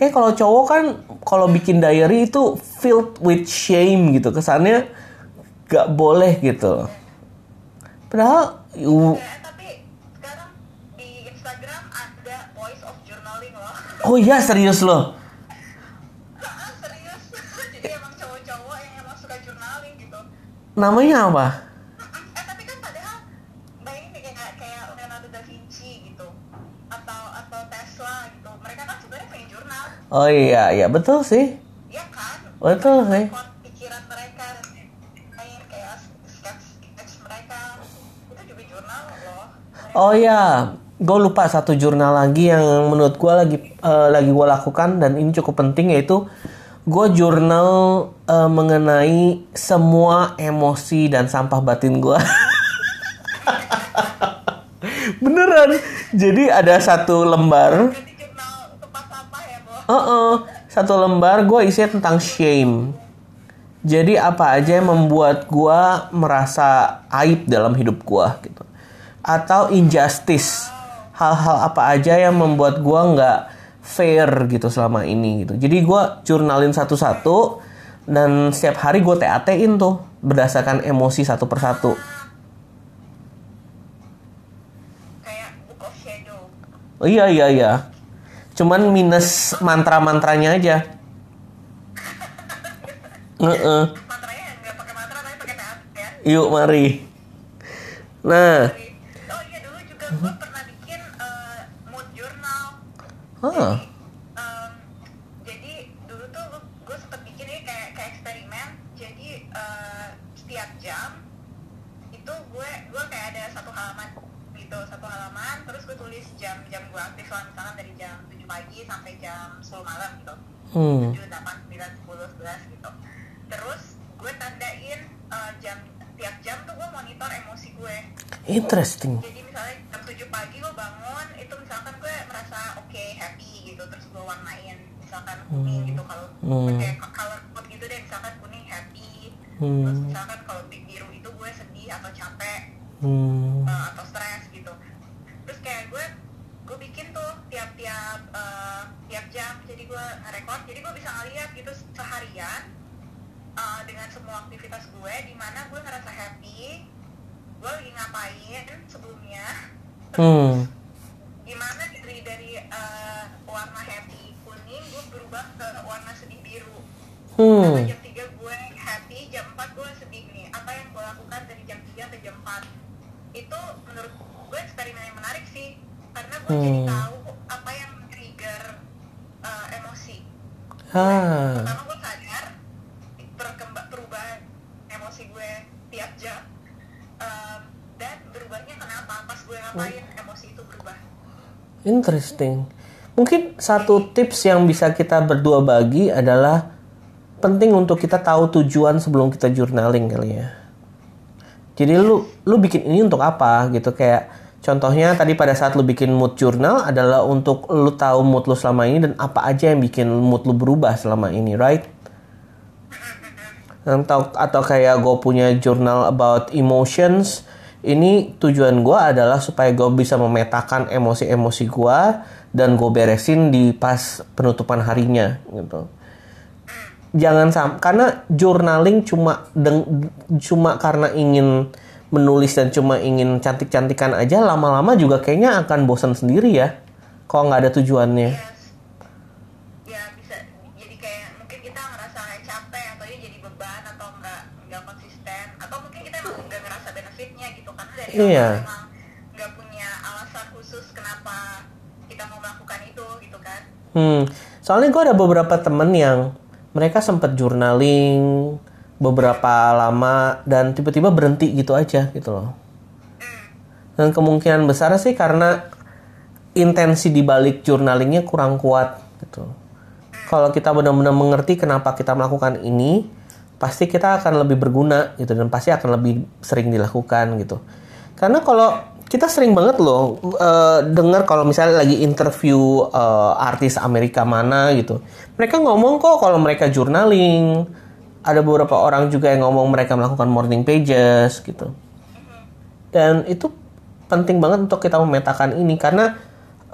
Kayak kalau cowok kan kalau bikin diary itu filled with shame gitu. Kesannya gak boleh gitu. Padahal u- tapi sekarang di Instagram ada voice of journaling loh oh iya serius loh. Serius jadi emang cowok-cowok yang emang suka journaling gitu Namanya apa? Oh iya, iya betul sih. ya kan Betul sih. Pikiran mereka main kayak sketch mereka itu juga jurnal loh Oh ya, gue lupa satu jurnal lagi yang menurut gue lagi eh, lagi gue lakukan dan ini cukup penting yaitu gue jurnal eh, mengenai semua emosi dan sampah batin gue. Beneran. Jadi ada satu lembar. Bo Heeh, satu lembar gue isinya tentang shame. Jadi apa aja yang membuat gue merasa aib dalam hidup gue gitu. Atau injustice. Hal-hal apa aja yang membuat gue nggak fair gitu selama ini gitu. Jadi gue jurnalin satu-satu dan setiap hari gue TAT-in tuh berdasarkan emosi satu persatu kayak book of shadow oh, iya iya iya cuman minus mantra-mantranya aja. Heeh. ya? Yuk mari. Nah, oh iya dulu juga gue pernah bikin eh, mood journal. Ah, Em, jadi dulu tuh gue sempet bikin ini kayak kayak eksperimen jadi eh, setiap jam itu gue gue kayak ada satu halaman gitu satu halaman terus gue tulis jam-jam gue aktif lah misalkan dari jam 7 pagi sampai jam 10 malam gitu hmm, 7, 8, 9, 10, 11 gitu. Terus gue tandain eh, jam tiap jam tuh gue monitor emosi gue. Interesting. jadi misalnya jam 7 pagi gue bangun itu misalkan gue merasa oke happy gitu terus gue warnain misalkan kuning gitu kalau Hmm. pakai color code gitu deh misalkan kuning happy. Hmm. terus misalkan kalau bi- biru itu gue sedih atau capek Hmm, eh, atau stres gitu. Terus kayak gue gue bikin tuh tiap-tiap eh, tiap jam. Jadi gue record. Jadi gue bisa ngeliat gitu seharian eh, dengan semua aktivitas gue di mana gue ngerasa happy. Gue lagi ngapain sebelumnya. Hmm, gimana dari dari eh, warna happy kuning gue berubah ke warna sedih biru. Hmm, Karena jam 3 gue happy, jam 4 gue sedih nih. Apa yang gue lakukan dari jam 3 ke jam 4? Itu menurut gue eksperimen yang menarik sih. Karena gue jadi Hmm. tahu apa yang trigger uh, emosi. ah, Pertama gue sadar perkembang perubahan emosi gue tiap jam. Um, dan berubahnya kenapa? Pas gue ngapain emosi itu berubah. interesting. Mungkin satu tips yang bisa kita berdua bagi adalah penting untuk kita tahu tujuan sebelum kita journaling kali ya. Jadi lu lu bikin ini untuk apa gitu kayak contohnya tadi pada saat lu bikin mood journal adalah untuk lu tahu mood lu selama ini dan apa aja yang bikin mood lu berubah selama ini, right? Atau atau kayak gue punya journal about emotions. Ini tujuan gue adalah supaya gue bisa memetakan emosi-emosi gue dan gue beresin di pas penutupan harinya gitu jangan sam karena journaling cuma deng cuma karena ingin menulis dan cuma ingin cantik-cantikan aja lama-lama juga kayaknya akan bosan sendiri ya kalau nggak ada tujuannya Yes. Ya bisa jadi kayak mungkin kita ngerasa capek atau ini jadi beban atau nggak nggak konsisten atau mungkin kita emang nggak ngerasa benefitnya gitu karena dari Iya. emang nggak punya alasan khusus kenapa kita mau melakukan itu gitu kan. hmm soalnya gue ada beberapa temen yang mereka sempat journaling beberapa lama dan tiba-tiba berhenti gitu aja gitu loh dan kemungkinan besar sih karena intensi di balik journalingnya kurang kuat gitu. Kalau kita benar-benar mengerti kenapa kita melakukan ini, pasti kita akan lebih berguna gitu dan pasti akan lebih sering dilakukan gitu. Karena kalau kita sering banget loh eh, dengar kalau misalnya lagi interview eh, artis Amerika mana gitu, mereka ngomong kok kalau mereka journaling. Ada beberapa orang juga yang ngomong mereka melakukan morning pages gitu. Dan itu penting banget untuk kita memetakan ini karena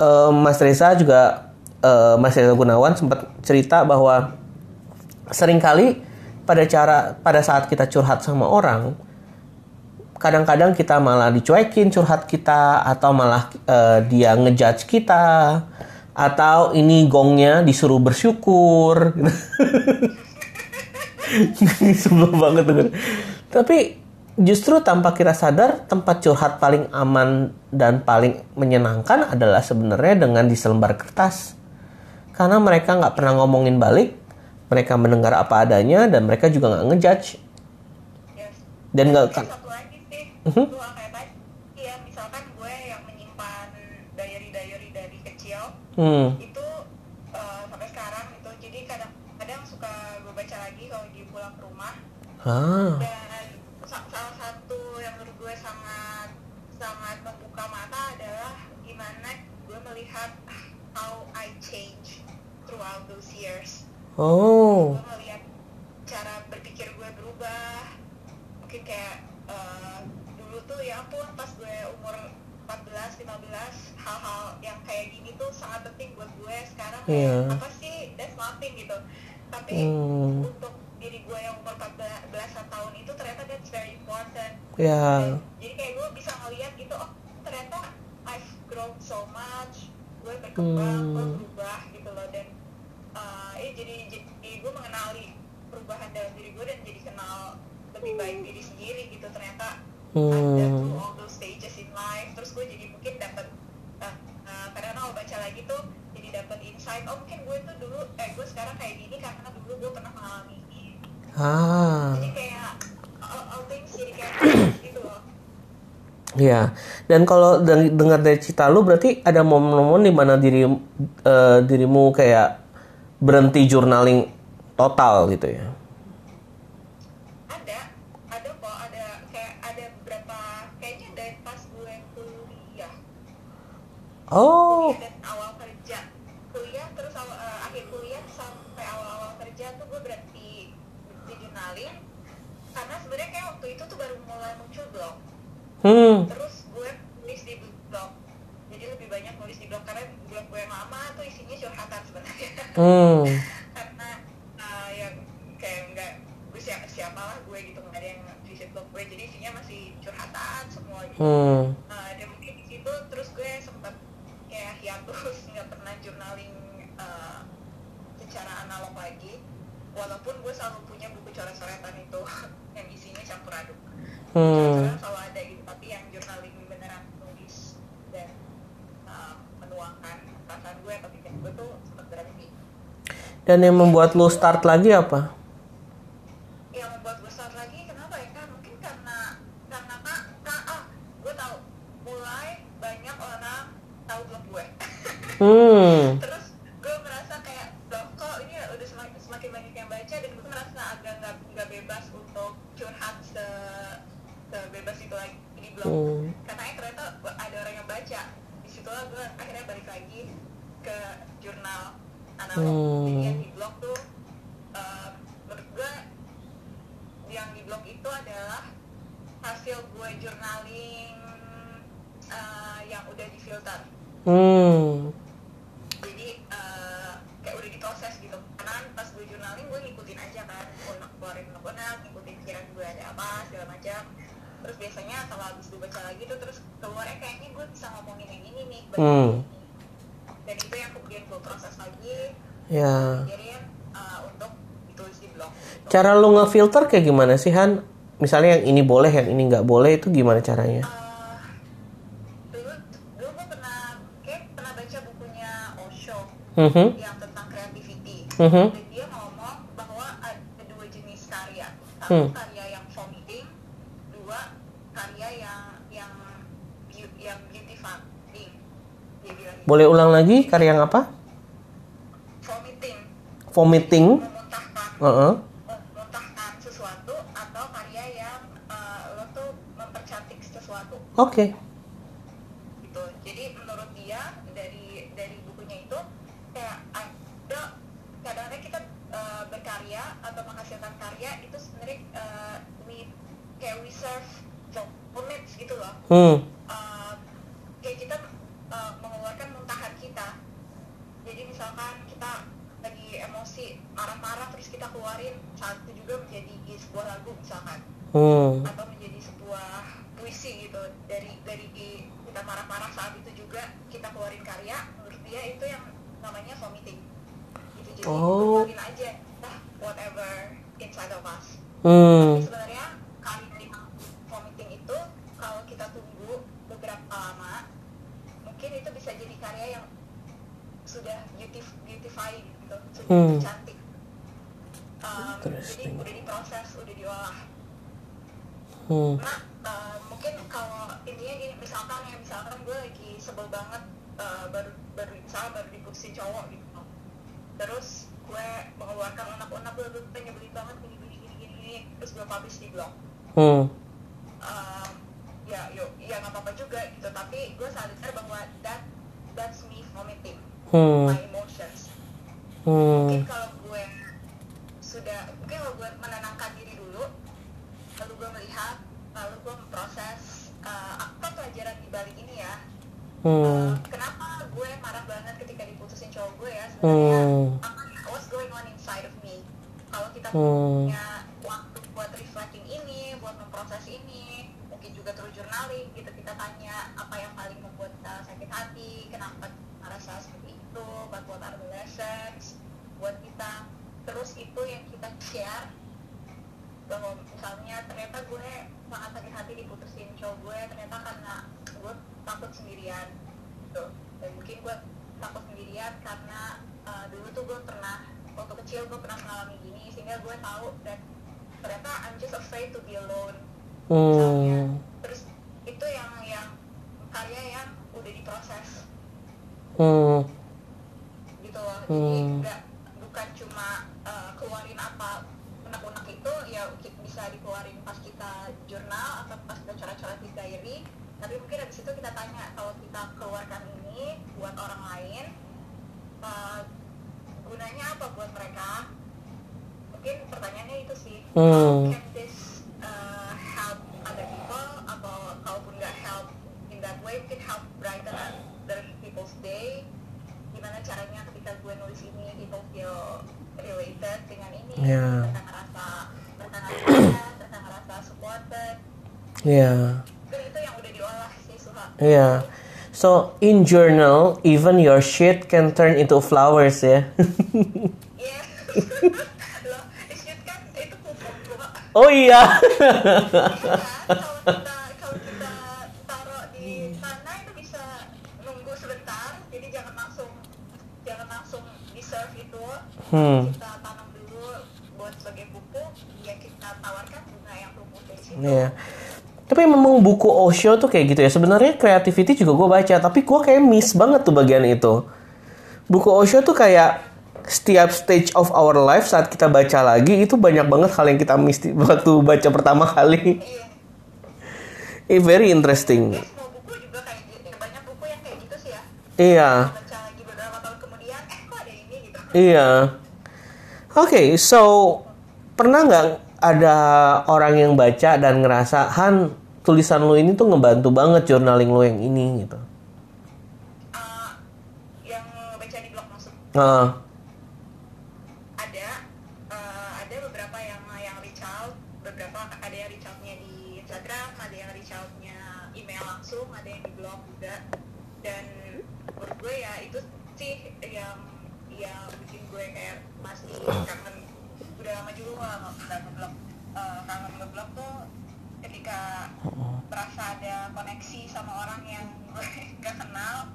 eh, Mas Reza juga eh, Mas Reza Gunawan sempat cerita bahwa sering kali pada cara pada saat kita curhat sama orang kadang-kadang kita malah dicuekin curhat kita atau malah eh, dia ngejudge kita atau ini gongnya disuruh bersyukur sebel banget denger. Tapi justru tanpa kita sadar tempat curhat paling aman dan paling menyenangkan adalah sebenarnya dengan di selembar kertas. Karena mereka nggak pernah ngomongin balik, mereka mendengar apa adanya dan mereka juga nggak ngejudge Yes. dan nggak Terus satu lagi sih, gue kayak tadi, ya misalkan gue yang menyimpan diary-diary dari kecil, hmm, itu eh, sampai sekarang itu jadi kadang-kadang suka gue baca lagi kalau lagi pulang ke rumah ah, dan sa- salah satu yang menurut gue sangat sangat membuka mata adalah gimana gue melihat how I change throughout those years. Oh, gue melihat cara berpikir gue berubah. Mungkin kayak eh, dulu tuh ya ampun pas gue umur 14 15 hal-hal yang kayak gini tuh sangat penting buat gue. Sekarang kayak Iya. apa sih? That's nothing gitu. Tapi Hmm. untuk diri gue beberapa bela- belasan tahun itu ternyata that's very important. Ya. Jadi kayak gue bisa ngeliat gitu oh ternyata I've grown so much gue berkembang gue Hmm. berubah gitu loh. Dan uh, ya jadi jadi gue mengenali perubahan dalam diri gue dan jadi kenal lebih baik diri sendiri gitu. Ternyata ada hmm. through all those stages in life. Terus gue jadi mungkin dapat uh, uh, kadang kalau baca lagi tuh jadi dapat insight oh mungkin gue tuh dulu eh gue sekarang kayak gini karena dulu gue pernah mengalami ah. Jadi kayak all, all things jadi kayak gitu loh. Ya, dan kalau deng- dengar dari cerita lu berarti ada momen-momen di mana diri eh, dirimu kayak berhenti journaling total gitu ya. ada. Ada kok. Ada kayak ada beberapa kayaknya dari pas gue kuliah. Oh, kuliah dan awal kerja kuliah terus awal, eh, akhir kuliah sampai awal-awal kerja tuh gue berhenti di journaling karena sebenarnya kayak waktu itu tuh baru mulai muncul blog. Hmm, terus gue nulis di blog. Jadi lebih banyak nulis di blog karena blog gue yang lama tuh isinya curhatan sebenarnya. Hmm, karena uh, yang kayak enggak gue siapa siapalah gue gitu nggak ada yang visit blog gue jadi isinya masih curhatan semua gitu hmm, Uh, dan mungkin di situ terus gue sempat kayak hiatus nggak pernah journaling uh, secara analog lagi walaupun gue selalu punya buku coret-coretan itu yang isinya campur aduk. Hmm. selalu ada gitu tapi yang journaling beneran nulis dan uh, menuangkan perasaan gue atau pikiran gue tuh sempat berhenti Dan yang membuat lu start lagi apa? yang membuat gue start lagi kenapa ya kan mungkin karena karena kak kak ah gue tahu. Mulai banyak orang tahu blog gue. Hmm, terus gue merasa kayak loh kok ini udah semakin, semakin banyak yang baca dan gue merasa agak nggak nggak bebas untuk curhat se sebebas itu di blog hmm, eh, ternyata ada orang yang baca. Di situlah gue akhirnya balik lagi ke jurnal analog. Hmm. jadi yang di blog tuh eh, menurut gue yang di blog itu adalah hasil gue journaling eh, yang udah difilter. Hmm, jadi eh, kayak udah diproses gitu. Karena kan pas gue journaling gue ngikutin aja kan. Unek keluarin unek ngikutin pikiran gue ada apa segala macam terus biasanya kalau habis gue baca lagi tuh terus keluarnya kayaknya gue bisa ngomongin yang ini nih Hmm. dan itu yang kemudian gue proses lagi ya. eh, untuk ditulis di blog gitu. Cara lu ngefilter kayak gimana sih Han? Misalnya yang ini boleh, yang ini nggak boleh itu gimana caranya? Dulu dulu gue pernah kayak pernah baca bukunya Osho Mhm, yang tentang creativity mhm, dan dia ngomong bahwa ada dua jenis karya Hmm. satu karya yang vomiting dua karya yang yang beau- yang beautifying dia bilang gitu. Boleh ulang lagi karya yang apa? vomiting Vomiting. memuntahkan Heeh. memuntahkan sesuatu atau karya yang eh, lo tuh mempercantik sesuatu Oke. gitu jadi menurut dia dari dari bukunya itu kayak ada kadang-kadang kita eh, berkarya atau menghasilkan karya itu sebenarnya eh, we kayak we serve for needs gitu loh Hmm. Eh, kayak kita eh, mengeluarkan muntahan kita jadi misalkan kita lagi emosi marah-marah saat itu juga menjadi sebuah lagu misalkan Hmm. atau menjadi sebuah puisi gitu dari dari kita marah-marah saat itu juga kita keluarin karya menurut dia itu yang namanya vomiting gitu jadi Oh. keluarin aja nah whatever inside of us Hmm. Tapi sebenarnya karya di vomiting itu kalau kita tunggu beberapa lama mungkin itu bisa jadi karya yang sudah beautif- beautifying gitu sudah Hmm. cantik Um, jadi udah diproses udah diolah Hmm. Nah, eh, mungkin kalau intinya gini, misalkan ya, misalkan gue lagi sebel banget eh, baru baru misalnya baru diputusin cowok gitu. Terus gue mengeluarkan unek-unek gue gue nyebelin banget gini gini gini gini, terus gue publish di blog. Hmm. Ya, yuk, ya nggak apa-apa juga gitu. Tapi gue sadar bahwa that that's me vomiting Hmm. my emotions. Hmm. Mungkin kalau gue sudah, mungkin kalau gue menenangkan diri dulu, lalu gue melihat, lalu gue memproses uh, apa pelajaran di balik ini ya. Hmm. Uh, kenapa gue marah banget ketika diputusin cowok gue ya sebenarnya Hmm. apa what's going on inside of me. Kalau kita Hmm. punya waktu buat memproses ini mungkin juga terus journaling gitu kita tanya apa yang paling membuat kita sakit hati kenapa merasa seperti itu buat buat adolescents buat kita terus itu yang kita share bahwa misalnya ternyata gue sangat sakit hati diputusin cowok gue ternyata karena gue takut sendirian gitu dan mungkin gue takut sendirian karena uh, dulu tuh gue pernah waktu kecil gue pernah mengalami gini sehingga gue tahu dan ternyata I'm just afraid to be alone misalnya Hmm. terus itu yang yang karya yang udah diproses Hmm. gitu loh jadi Hmm. nggak bukan cuma uh, keluarin apa unek-unek itu ya bisa dikeluarin pas kita jurnal atau pas kita coret-coret di diary. Tapi mungkin habis itu kita tanya kalau kita keluarkan ini buat orang lain uh, gunanya apa buat mereka? Mungkin pertanyaannya itu sih. Hmm. can this uh, help other people? Atau kalaupun nggak help in that way mungkin help brighten other people's day gimana caranya ketika gue nulis ini people feel related dengan ini Ya. mereka ngerasa mereka ngerasa mereka ngerasa supported Iya. mungkin itu yang udah diolah sih Suha Iya. So in journal, even your shit can turn into flowers ya. iya loh shit kan itu pupuk oh iya. Iya kan? kalau kita kalau kita taruh di tanah itu bisa nunggu sebentar jadi jangan langsung jangan langsung di serve itu Hmm. kita tanam dulu buat sebagai pupuk ya kita tawarkan bunga yang Iya. Tapi memang buku Osho tuh kayak gitu ya. Sebenarnya creativity juga gue baca, tapi gue kayak miss banget tuh bagian itu. Buku Osho tuh kayak setiap stage of our life saat kita baca lagi itu banyak banget hal yang kita miss waktu baca pertama kali. iya Eh, very interesting. ya semua buku juga kayak gitu banyak buku yang kayak gitu sih ya Iya. baca lagi beberapa tahun kemudian eh kok ada ini gitu Iya. Oke, so pernah nggak ada orang yang baca dan ngerasa Han tulisan lu ini tuh ngebantu banget journaling lu yang ini gitu. Eh, yang baca di blog maksud Nah, ada eh, ada beberapa yang yang reach out beberapa ada yang reach outnya di Instagram ada yang reach outnya email langsung ada yang di blog juga dan menurut gue ya itu sih yang yang bikin gue kayak masih kangen udah lama juga nggak nggak ngeblog Eh, kangen ngeblog tuh ketika merasa ada koneksi sama orang yang gue gak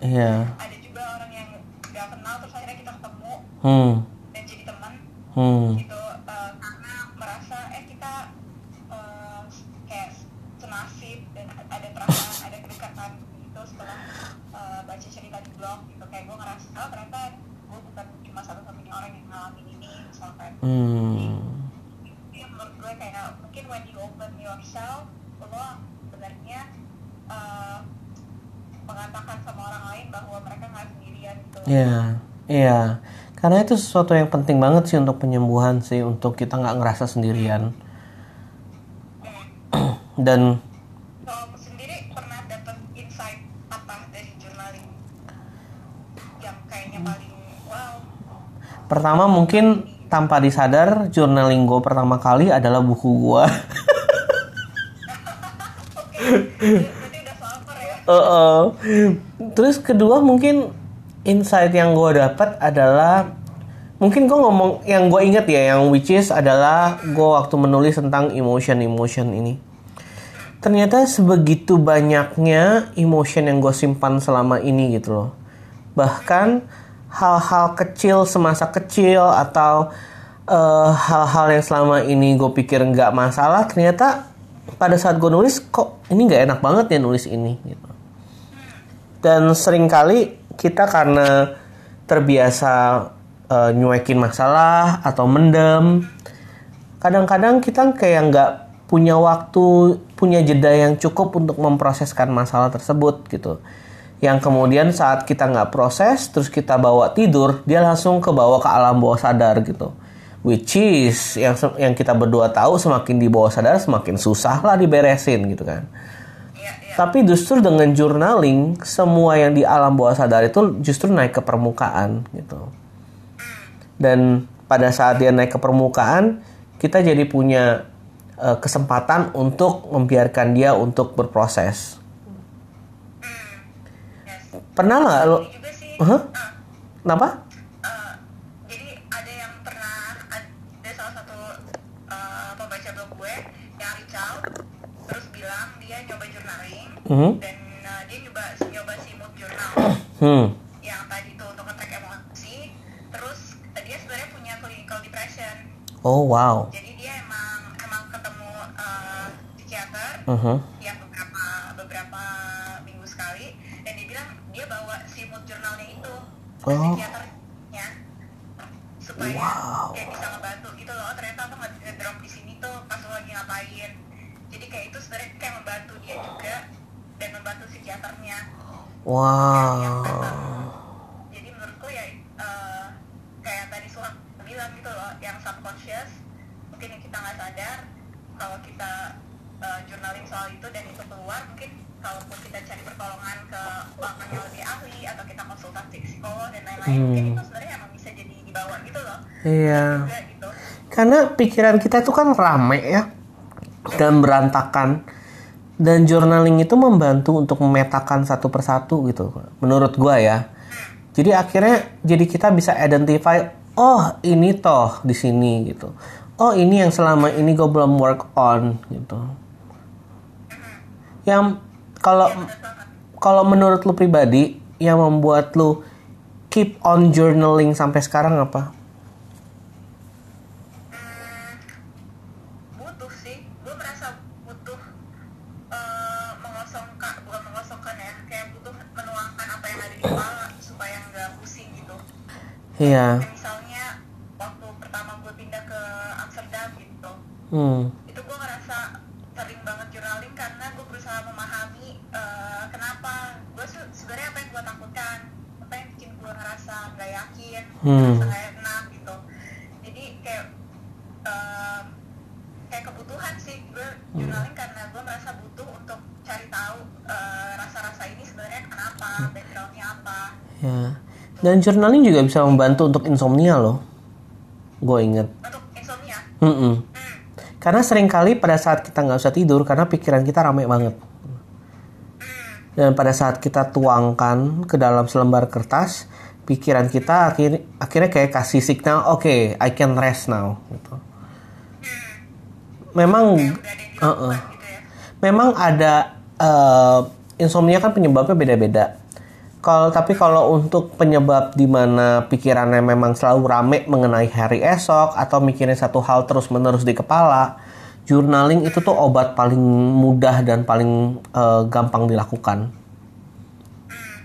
iya. ada juga orang yang gak kenal terus akhirnya kita ketemu Hmm. dan jadi teman Hmm. gitu eh, karena merasa eh kita eh, kayak senasib dan ada perasaan ada kedekatan gitu setelah eh, baca cerita di blog gitu kayak gue ngerasa oh ternyata gue bukan cuma satu-satunya orang yang ngalamin ini misalkan Hmm. Jadi menurut gue kayak mungkin when you open yourself lo sebenarnya mengatakan sama orang lain bahwa mereka nggak sendirian gitu Iya. Iya. Karena itu sesuatu yang penting banget sih untuk penyembuhan sih untuk kita nggak ngerasa sendirian. Dan Kalau aku sendiri pernah dapat insight apa dari journaling yang kayaknya paling wow pertama mungkin tanpa disadar journaling gue pertama kali adalah buku gue. ya Heeh. Terus kedua mungkin insight yang gue dapat adalah mungkin gue ngomong yang gue inget ya yang which is adalah gue waktu menulis tentang emotion emotion ini. Ternyata sebegitu banyaknya emotion yang gue simpan selama ini gitu loh. Bahkan hal-hal kecil semasa kecil atau eh, hal-hal yang selama ini gue pikir nggak masalah ternyata pada saat gue nulis kok ini nggak enak banget ya nulis ini gitu dan sering kali kita karena terbiasa eh, nyuekin masalah atau mendem kadang-kadang kita kayak nggak punya waktu punya jeda yang cukup untuk memproseskan masalah tersebut gitu. Yang kemudian saat kita nggak proses terus kita bawa tidur dia langsung ke bawah ke alam bawah sadar gitu. Which is yang yang kita berdua tahu semakin di bawah sadar semakin susah lah diberesin gitu kan tapi justru dengan journaling semua yang di alam bawah sadar itu justru naik ke permukaan gitu dan pada saat dia naik ke permukaan kita jadi punya eh, kesempatan untuk membiarkan dia untuk berproses. yes. Pernah nggak lo? Sih Hah? eh, Kenapa? Mhm. dan eh, dia nyoba nyoba si mood journal Hmm. yang tadi itu untuk nge-track emosi terus eh, dia sebenarnya punya clinical depression Oh wow. jadi dia emang emang ketemu eh, psikiater Mhm. yang beberapa beberapa minggu sekali dan dia bilang dia bawa si mood journalnya itu ke Oh. psikiaternya supaya Wow. kayak bisa ngebantu gitu loh Oh, ternyata aku nge- ngedrop di sini tuh pas lo lagi ngapain jadi kayak itu sebenarnya kayak membantu dia juga membantu psikiaternya Wow. jadi menurutku ya eh, kayak tadi Suha bilang gitu loh yang subconscious mungkin yang kita nggak sadar kalau kita eh, journaling soal itu dan itu keluar mungkin kalaupun kita cari pertolongan ke orang yang lebih ahli atau kita konsultasi psikolog dan lain-lain Hmm. mungkin itu sebenarnya emang bisa jadi dibawa gitu loh Iya. juga gitu Karena pikiran kita itu kan rame ya dan berantakan dan journaling itu membantu untuk memetakan satu persatu gitu menurut gua ya. Jadi akhirnya jadi kita bisa identify oh ini toh di sini gitu. Oh ini yang selama ini gue belum work on gitu. Yang kalau kalau menurut lu pribadi yang membuat lu keep on journaling sampai sekarang apa? butuh sih gue merasa butuh eh, mengosongkan bukan mengosongkan ya kayak butuh menuangkan apa yang ada di kepala supaya nggak pusing gitu Iya. Kayak misalnya waktu pertama gue pindah ke Amsterdam gitu Hmm. itu gue ngerasa sering banget journaling karena gue berusaha memahami eh, kenapa gue se- sebenarnya apa yang gue takutkan apa yang bikin gue ngerasa nggak yakin Hmm. ngerasa enak gitu jadi kayak eh, kayak kebutuhan sih gue journaling karena gue merasa butuh untuk cari tahu eh, rasa-rasa ini sebenarnya kenapa backgroundnya apa Ya. Dan journaling juga bisa membantu untuk insomnia loh. Gue inget. untuk insomnia Mm-mm. hmm. Karena sering kali pada saat kita nggak usah tidur karena pikiran kita rame banget. Dan pada saat kita tuangkan ke dalam selembar kertas, pikiran kita akhir, akhirnya kayak kasih signal, oke, I can rest now. Gitu. Memang, dilakukan Uh-uh. gitu ya memang ada eh, insomnia kan penyebabnya beda-beda. Kalau tapi kalau untuk penyebab di mana pikirannya memang selalu rame mengenai hari esok atau mikirin satu hal terus-menerus di kepala, journaling itu tuh obat paling mudah dan paling eh, gampang dilakukan.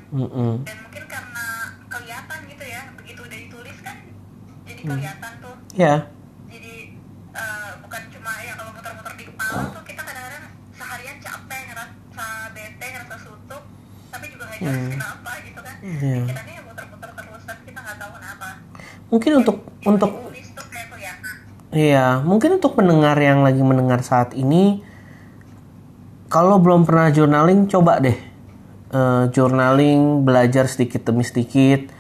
Mm-mm. dan mungkin karena kelihatan gitu ya begitu udah ditulis kan jadi kelihatan tuh Ya, jadi eh, bukan cuma ya kalau muter-muter di kepala tuh kita kadang-kadang seharian capek ngerasa bete ngerasa suntuk tapi juga nggak jelas kan Iya. pikirannya ya muter-muter terus tapi kita nggak tahu kenapa mungkin untuk untuk kelihatan Iya, mungkin untuk pendengar yang lagi mendengar saat ini, kalau belum pernah journaling, coba deh Eh, journaling, belajar sedikit demi sedikit.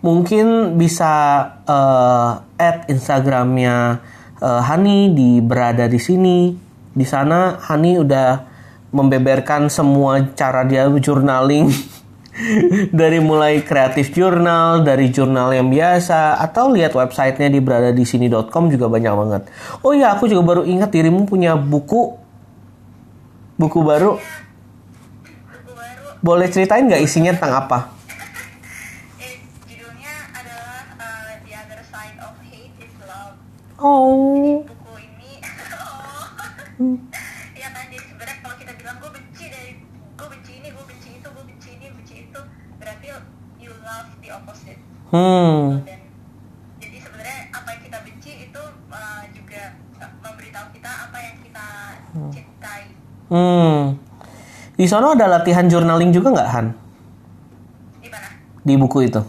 Mungkin bisa eh, add Instagramnya eh, Hani di berada di sini. Di sana Hani udah membeberkan semua cara dia journaling. dari mulai kreatif jurnal, dari jurnal yang biasa, atau lihat websitenya di berada di sini.com juga banyak banget. Oh iya, aku juga baru ingat dirimu punya buku, buku baru. buku baru Boleh ceritain nggak isinya tentang apa? eh, judulnya adalah eh, The Other Side of Hate is Love Oh, buku ini Hmm. Hmm, jadi sebenarnya apa yang kita benci itu uh, juga memberitahu kita apa yang kita cintai hmm. Di sana ada latihan journaling juga nggak Han? di mana Di buku itu?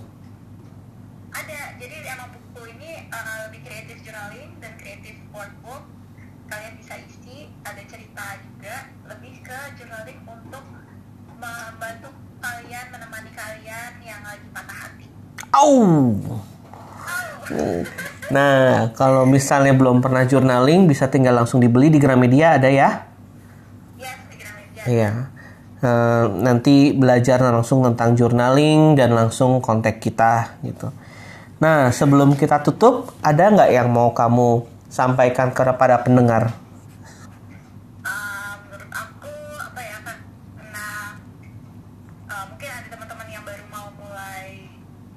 ada jadi emang buku ini uh, lebih kreatif journaling dan kreatif workbook kalian bisa isi ada cerita juga lebih ke journaling untuk membantu kalian Oh. Nah, kalau misalnya belum pernah journaling, bisa tinggal langsung dibeli di Gramedia ada ya? Yes, di Gramedia. Iya. Eh, nanti belajar langsung tentang journaling dan langsung kontak kita gitu. Nah, sebelum kita tutup, ada nggak yang mau kamu sampaikan kepada pendengar? Uh, menurut aku apa ya kan karena uh, mungkin ada teman-teman yang baru mau mulai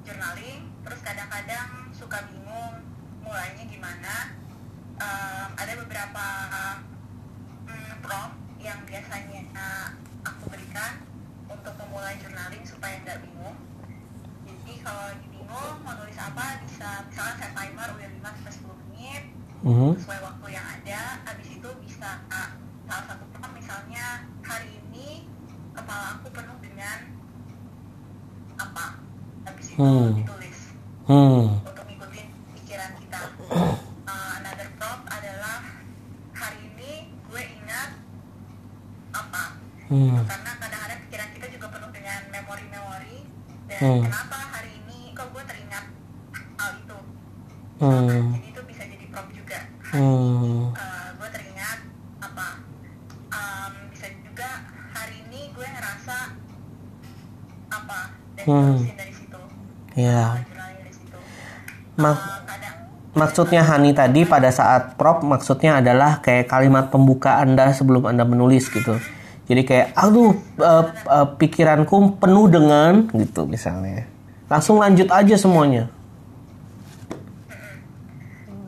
journaling terus kadang-kadang suka bingung mulainya gimana Um, ada beberapa mm, prompt yang biasanya uh, aku berikan untuk memulai journaling supaya nggak bingung jadi kalau lagi bingung mau nulis apa bisa misalnya set timer udah 5 sampai 10 menit Mhm. sesuai waktu yang ada habis itu bisa ah, salah satu prompt misalnya hari ini kepala aku penuh dengan apa habis itu Hmm. ditulis Hmm. untuk ngikutin pikiran kita Ah, another prompt adalah hari ini gue ingat apa Hmm. karena kadang-kadang pikiran kita juga penuh dengan memori-memori dan Hmm. kenapa hari ini kok gue teringat hal itu Hmm. jadi itu bisa jadi prompt juga hari Hmm. uh, gue teringat apa um, bisa juga hari ini gue ngerasa apa dan Hmm. terusin dari situ Ya. Uh, journaling dari situ Mak- Uh, kadang Maksudnya Hani tadi pada saat prop maksudnya adalah kayak kalimat pembuka Anda sebelum Anda menulis gitu. Jadi kayak aduh eh, eh, pikiranku penuh dengan gitu misalnya. Langsung lanjut aja semuanya.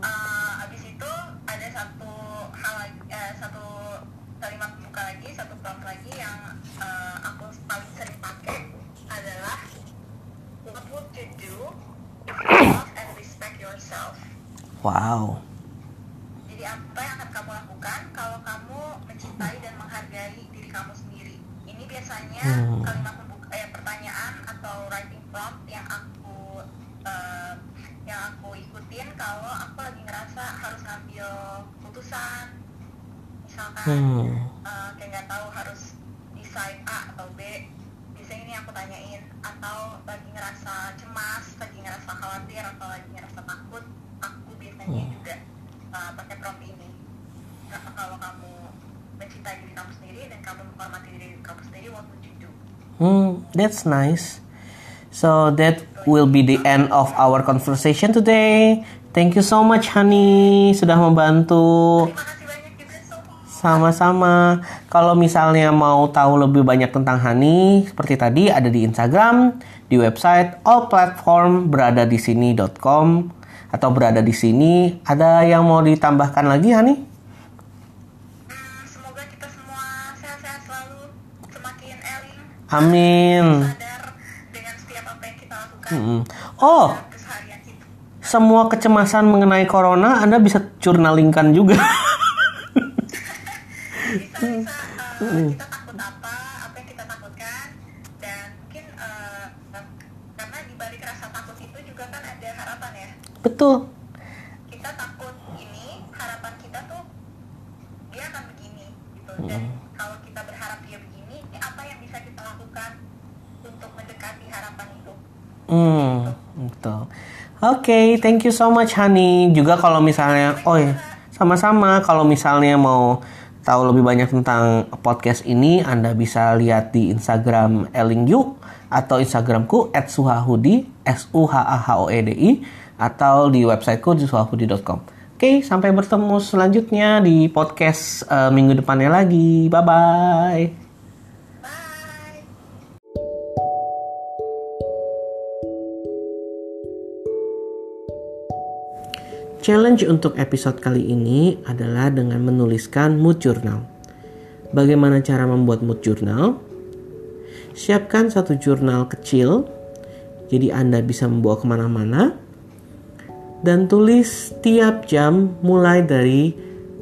uh, abis itu ada satu hal lagi eh, satu kalimat pembuka lagi satu prompt lagi yang uh, aku paling sering pakai adalah what would you do if you love and respect yourself Wow. Jadi apa yang akan kamu lakukan kalau kamu mencintai dan menghargai diri kamu sendiri? Ini biasanya Hmm. kalimat pembuka, eh, pertanyaan atau writing prompt yang aku eh, yang aku ikutin kalau aku lagi ngerasa harus ngambil putusan, misalkan Hmm. eh, kayak nggak tahu harus decide A atau B. Biasanya ini aku tanyain atau lagi ngerasa cemas, lagi ngerasa khawatir atau lagi ngerasa takut, biasanya juga uh, pakai prompt ini. Nah, kalau kamu mencintai diri kamu sendiri dan kamu menghormati diri kamu sendiri, what would you do? Hmm, that's nice. So that will be the end of our conversation today. Thank you so much Hani sudah membantu. Sama-sama. Kalau misalnya mau tahu lebih banyak tentang Hani, seperti tadi ada di Instagram, di website all platform berada di sini.com atau berada di sini. Ada yang mau ditambahkan lagi Hani? Hmm, semoga kita semua sehat-sehat selalu, semakin eling, Amin. sadar dengan setiap apa yang kita lakukan. Oh, kita. semua kecemasan mengenai corona Anda bisa jurnalingkan juga. bisa bisa uh, kita Betul. kita takut ini harapan kita tuh dia akan begini gitu dan kalau kita berharap dia begini apa yang bisa kita lakukan untuk mendekati harapan itu Hmm, betul. Oke, thank you so much Hani. Juga kalau misalnya, oh ya, sama-sama. Kalau misalnya mau tahu lebih banyak tentang podcast ini, Anda bisa lihat di Instagram Elingyu atau Instagramku @suhahudi s u h a h o e d i atau di websiteku di suhahudi.com. Oke, sampai bertemu selanjutnya di podcast eh, minggu depannya lagi. Bye. bye Challenge untuk episode kali ini adalah dengan menuliskan mood journal. Bagaimana cara membuat mood journal? Siapkan satu jurnal kecil, jadi Anda bisa membawa ke mana-mana. Dan tulis tiap jam mulai dari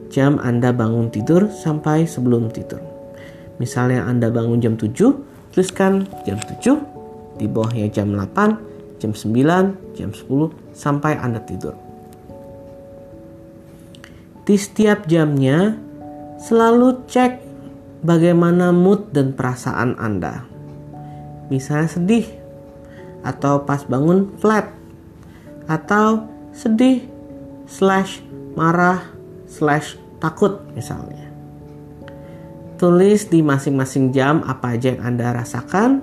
jam Anda bangun tidur sampai sebelum tidur. Misalnya Anda bangun jam 7, tuliskan jam 7, di bawahnya jam 8, jam 9, jam 10, sampai Anda tidur. Di setiap jamnya, selalu cek bagaimana mood dan perasaan Anda. Misalnya sedih, atau pas bangun flat, atau sedih slash marah slash takut misalnya. Tulis di masing-masing jam apa aja yang Anda rasakan,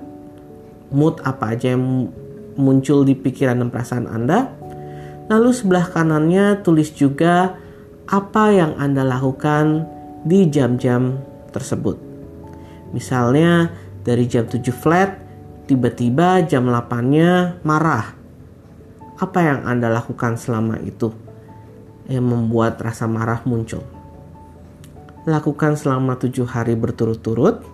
mood apa aja yang muncul di pikiran dan perasaan Anda. Lalu sebelah kanannya tulis juga apa yang Anda lakukan di jam-jam tersebut. Misalnya dari jam 7 flat, tiba-tiba jam 8-nya marah. Apa yang Anda lakukan selama itu yang membuat rasa marah muncul? Lakukan selama tujuh hari berturut-turut,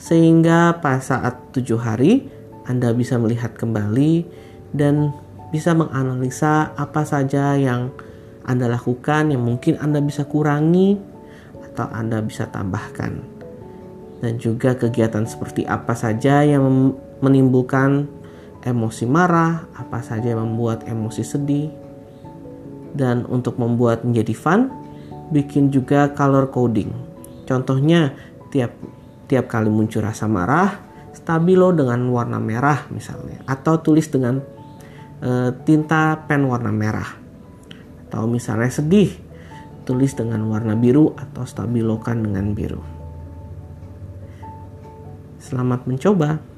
sehingga pada saat tujuh hari Anda bisa melihat kembali dan bisa menganalisa apa saja yang Anda lakukan yang mungkin Anda bisa kurangi atau Anda bisa tambahkan dan juga kegiatan seperti apa saja yang menimbulkan emosi marah, apa saja yang membuat emosi sedih. Dan untuk membuat menjadi fun, bikin juga color coding. Contohnya, tiap tiap kali muncul rasa marah, stabilo dengan warna merah misalnya, atau tulis dengan e, tinta pen warna merah. Atau misalnya sedih, tulis dengan warna biru atau stabilokan dengan biru. Selamat mencoba.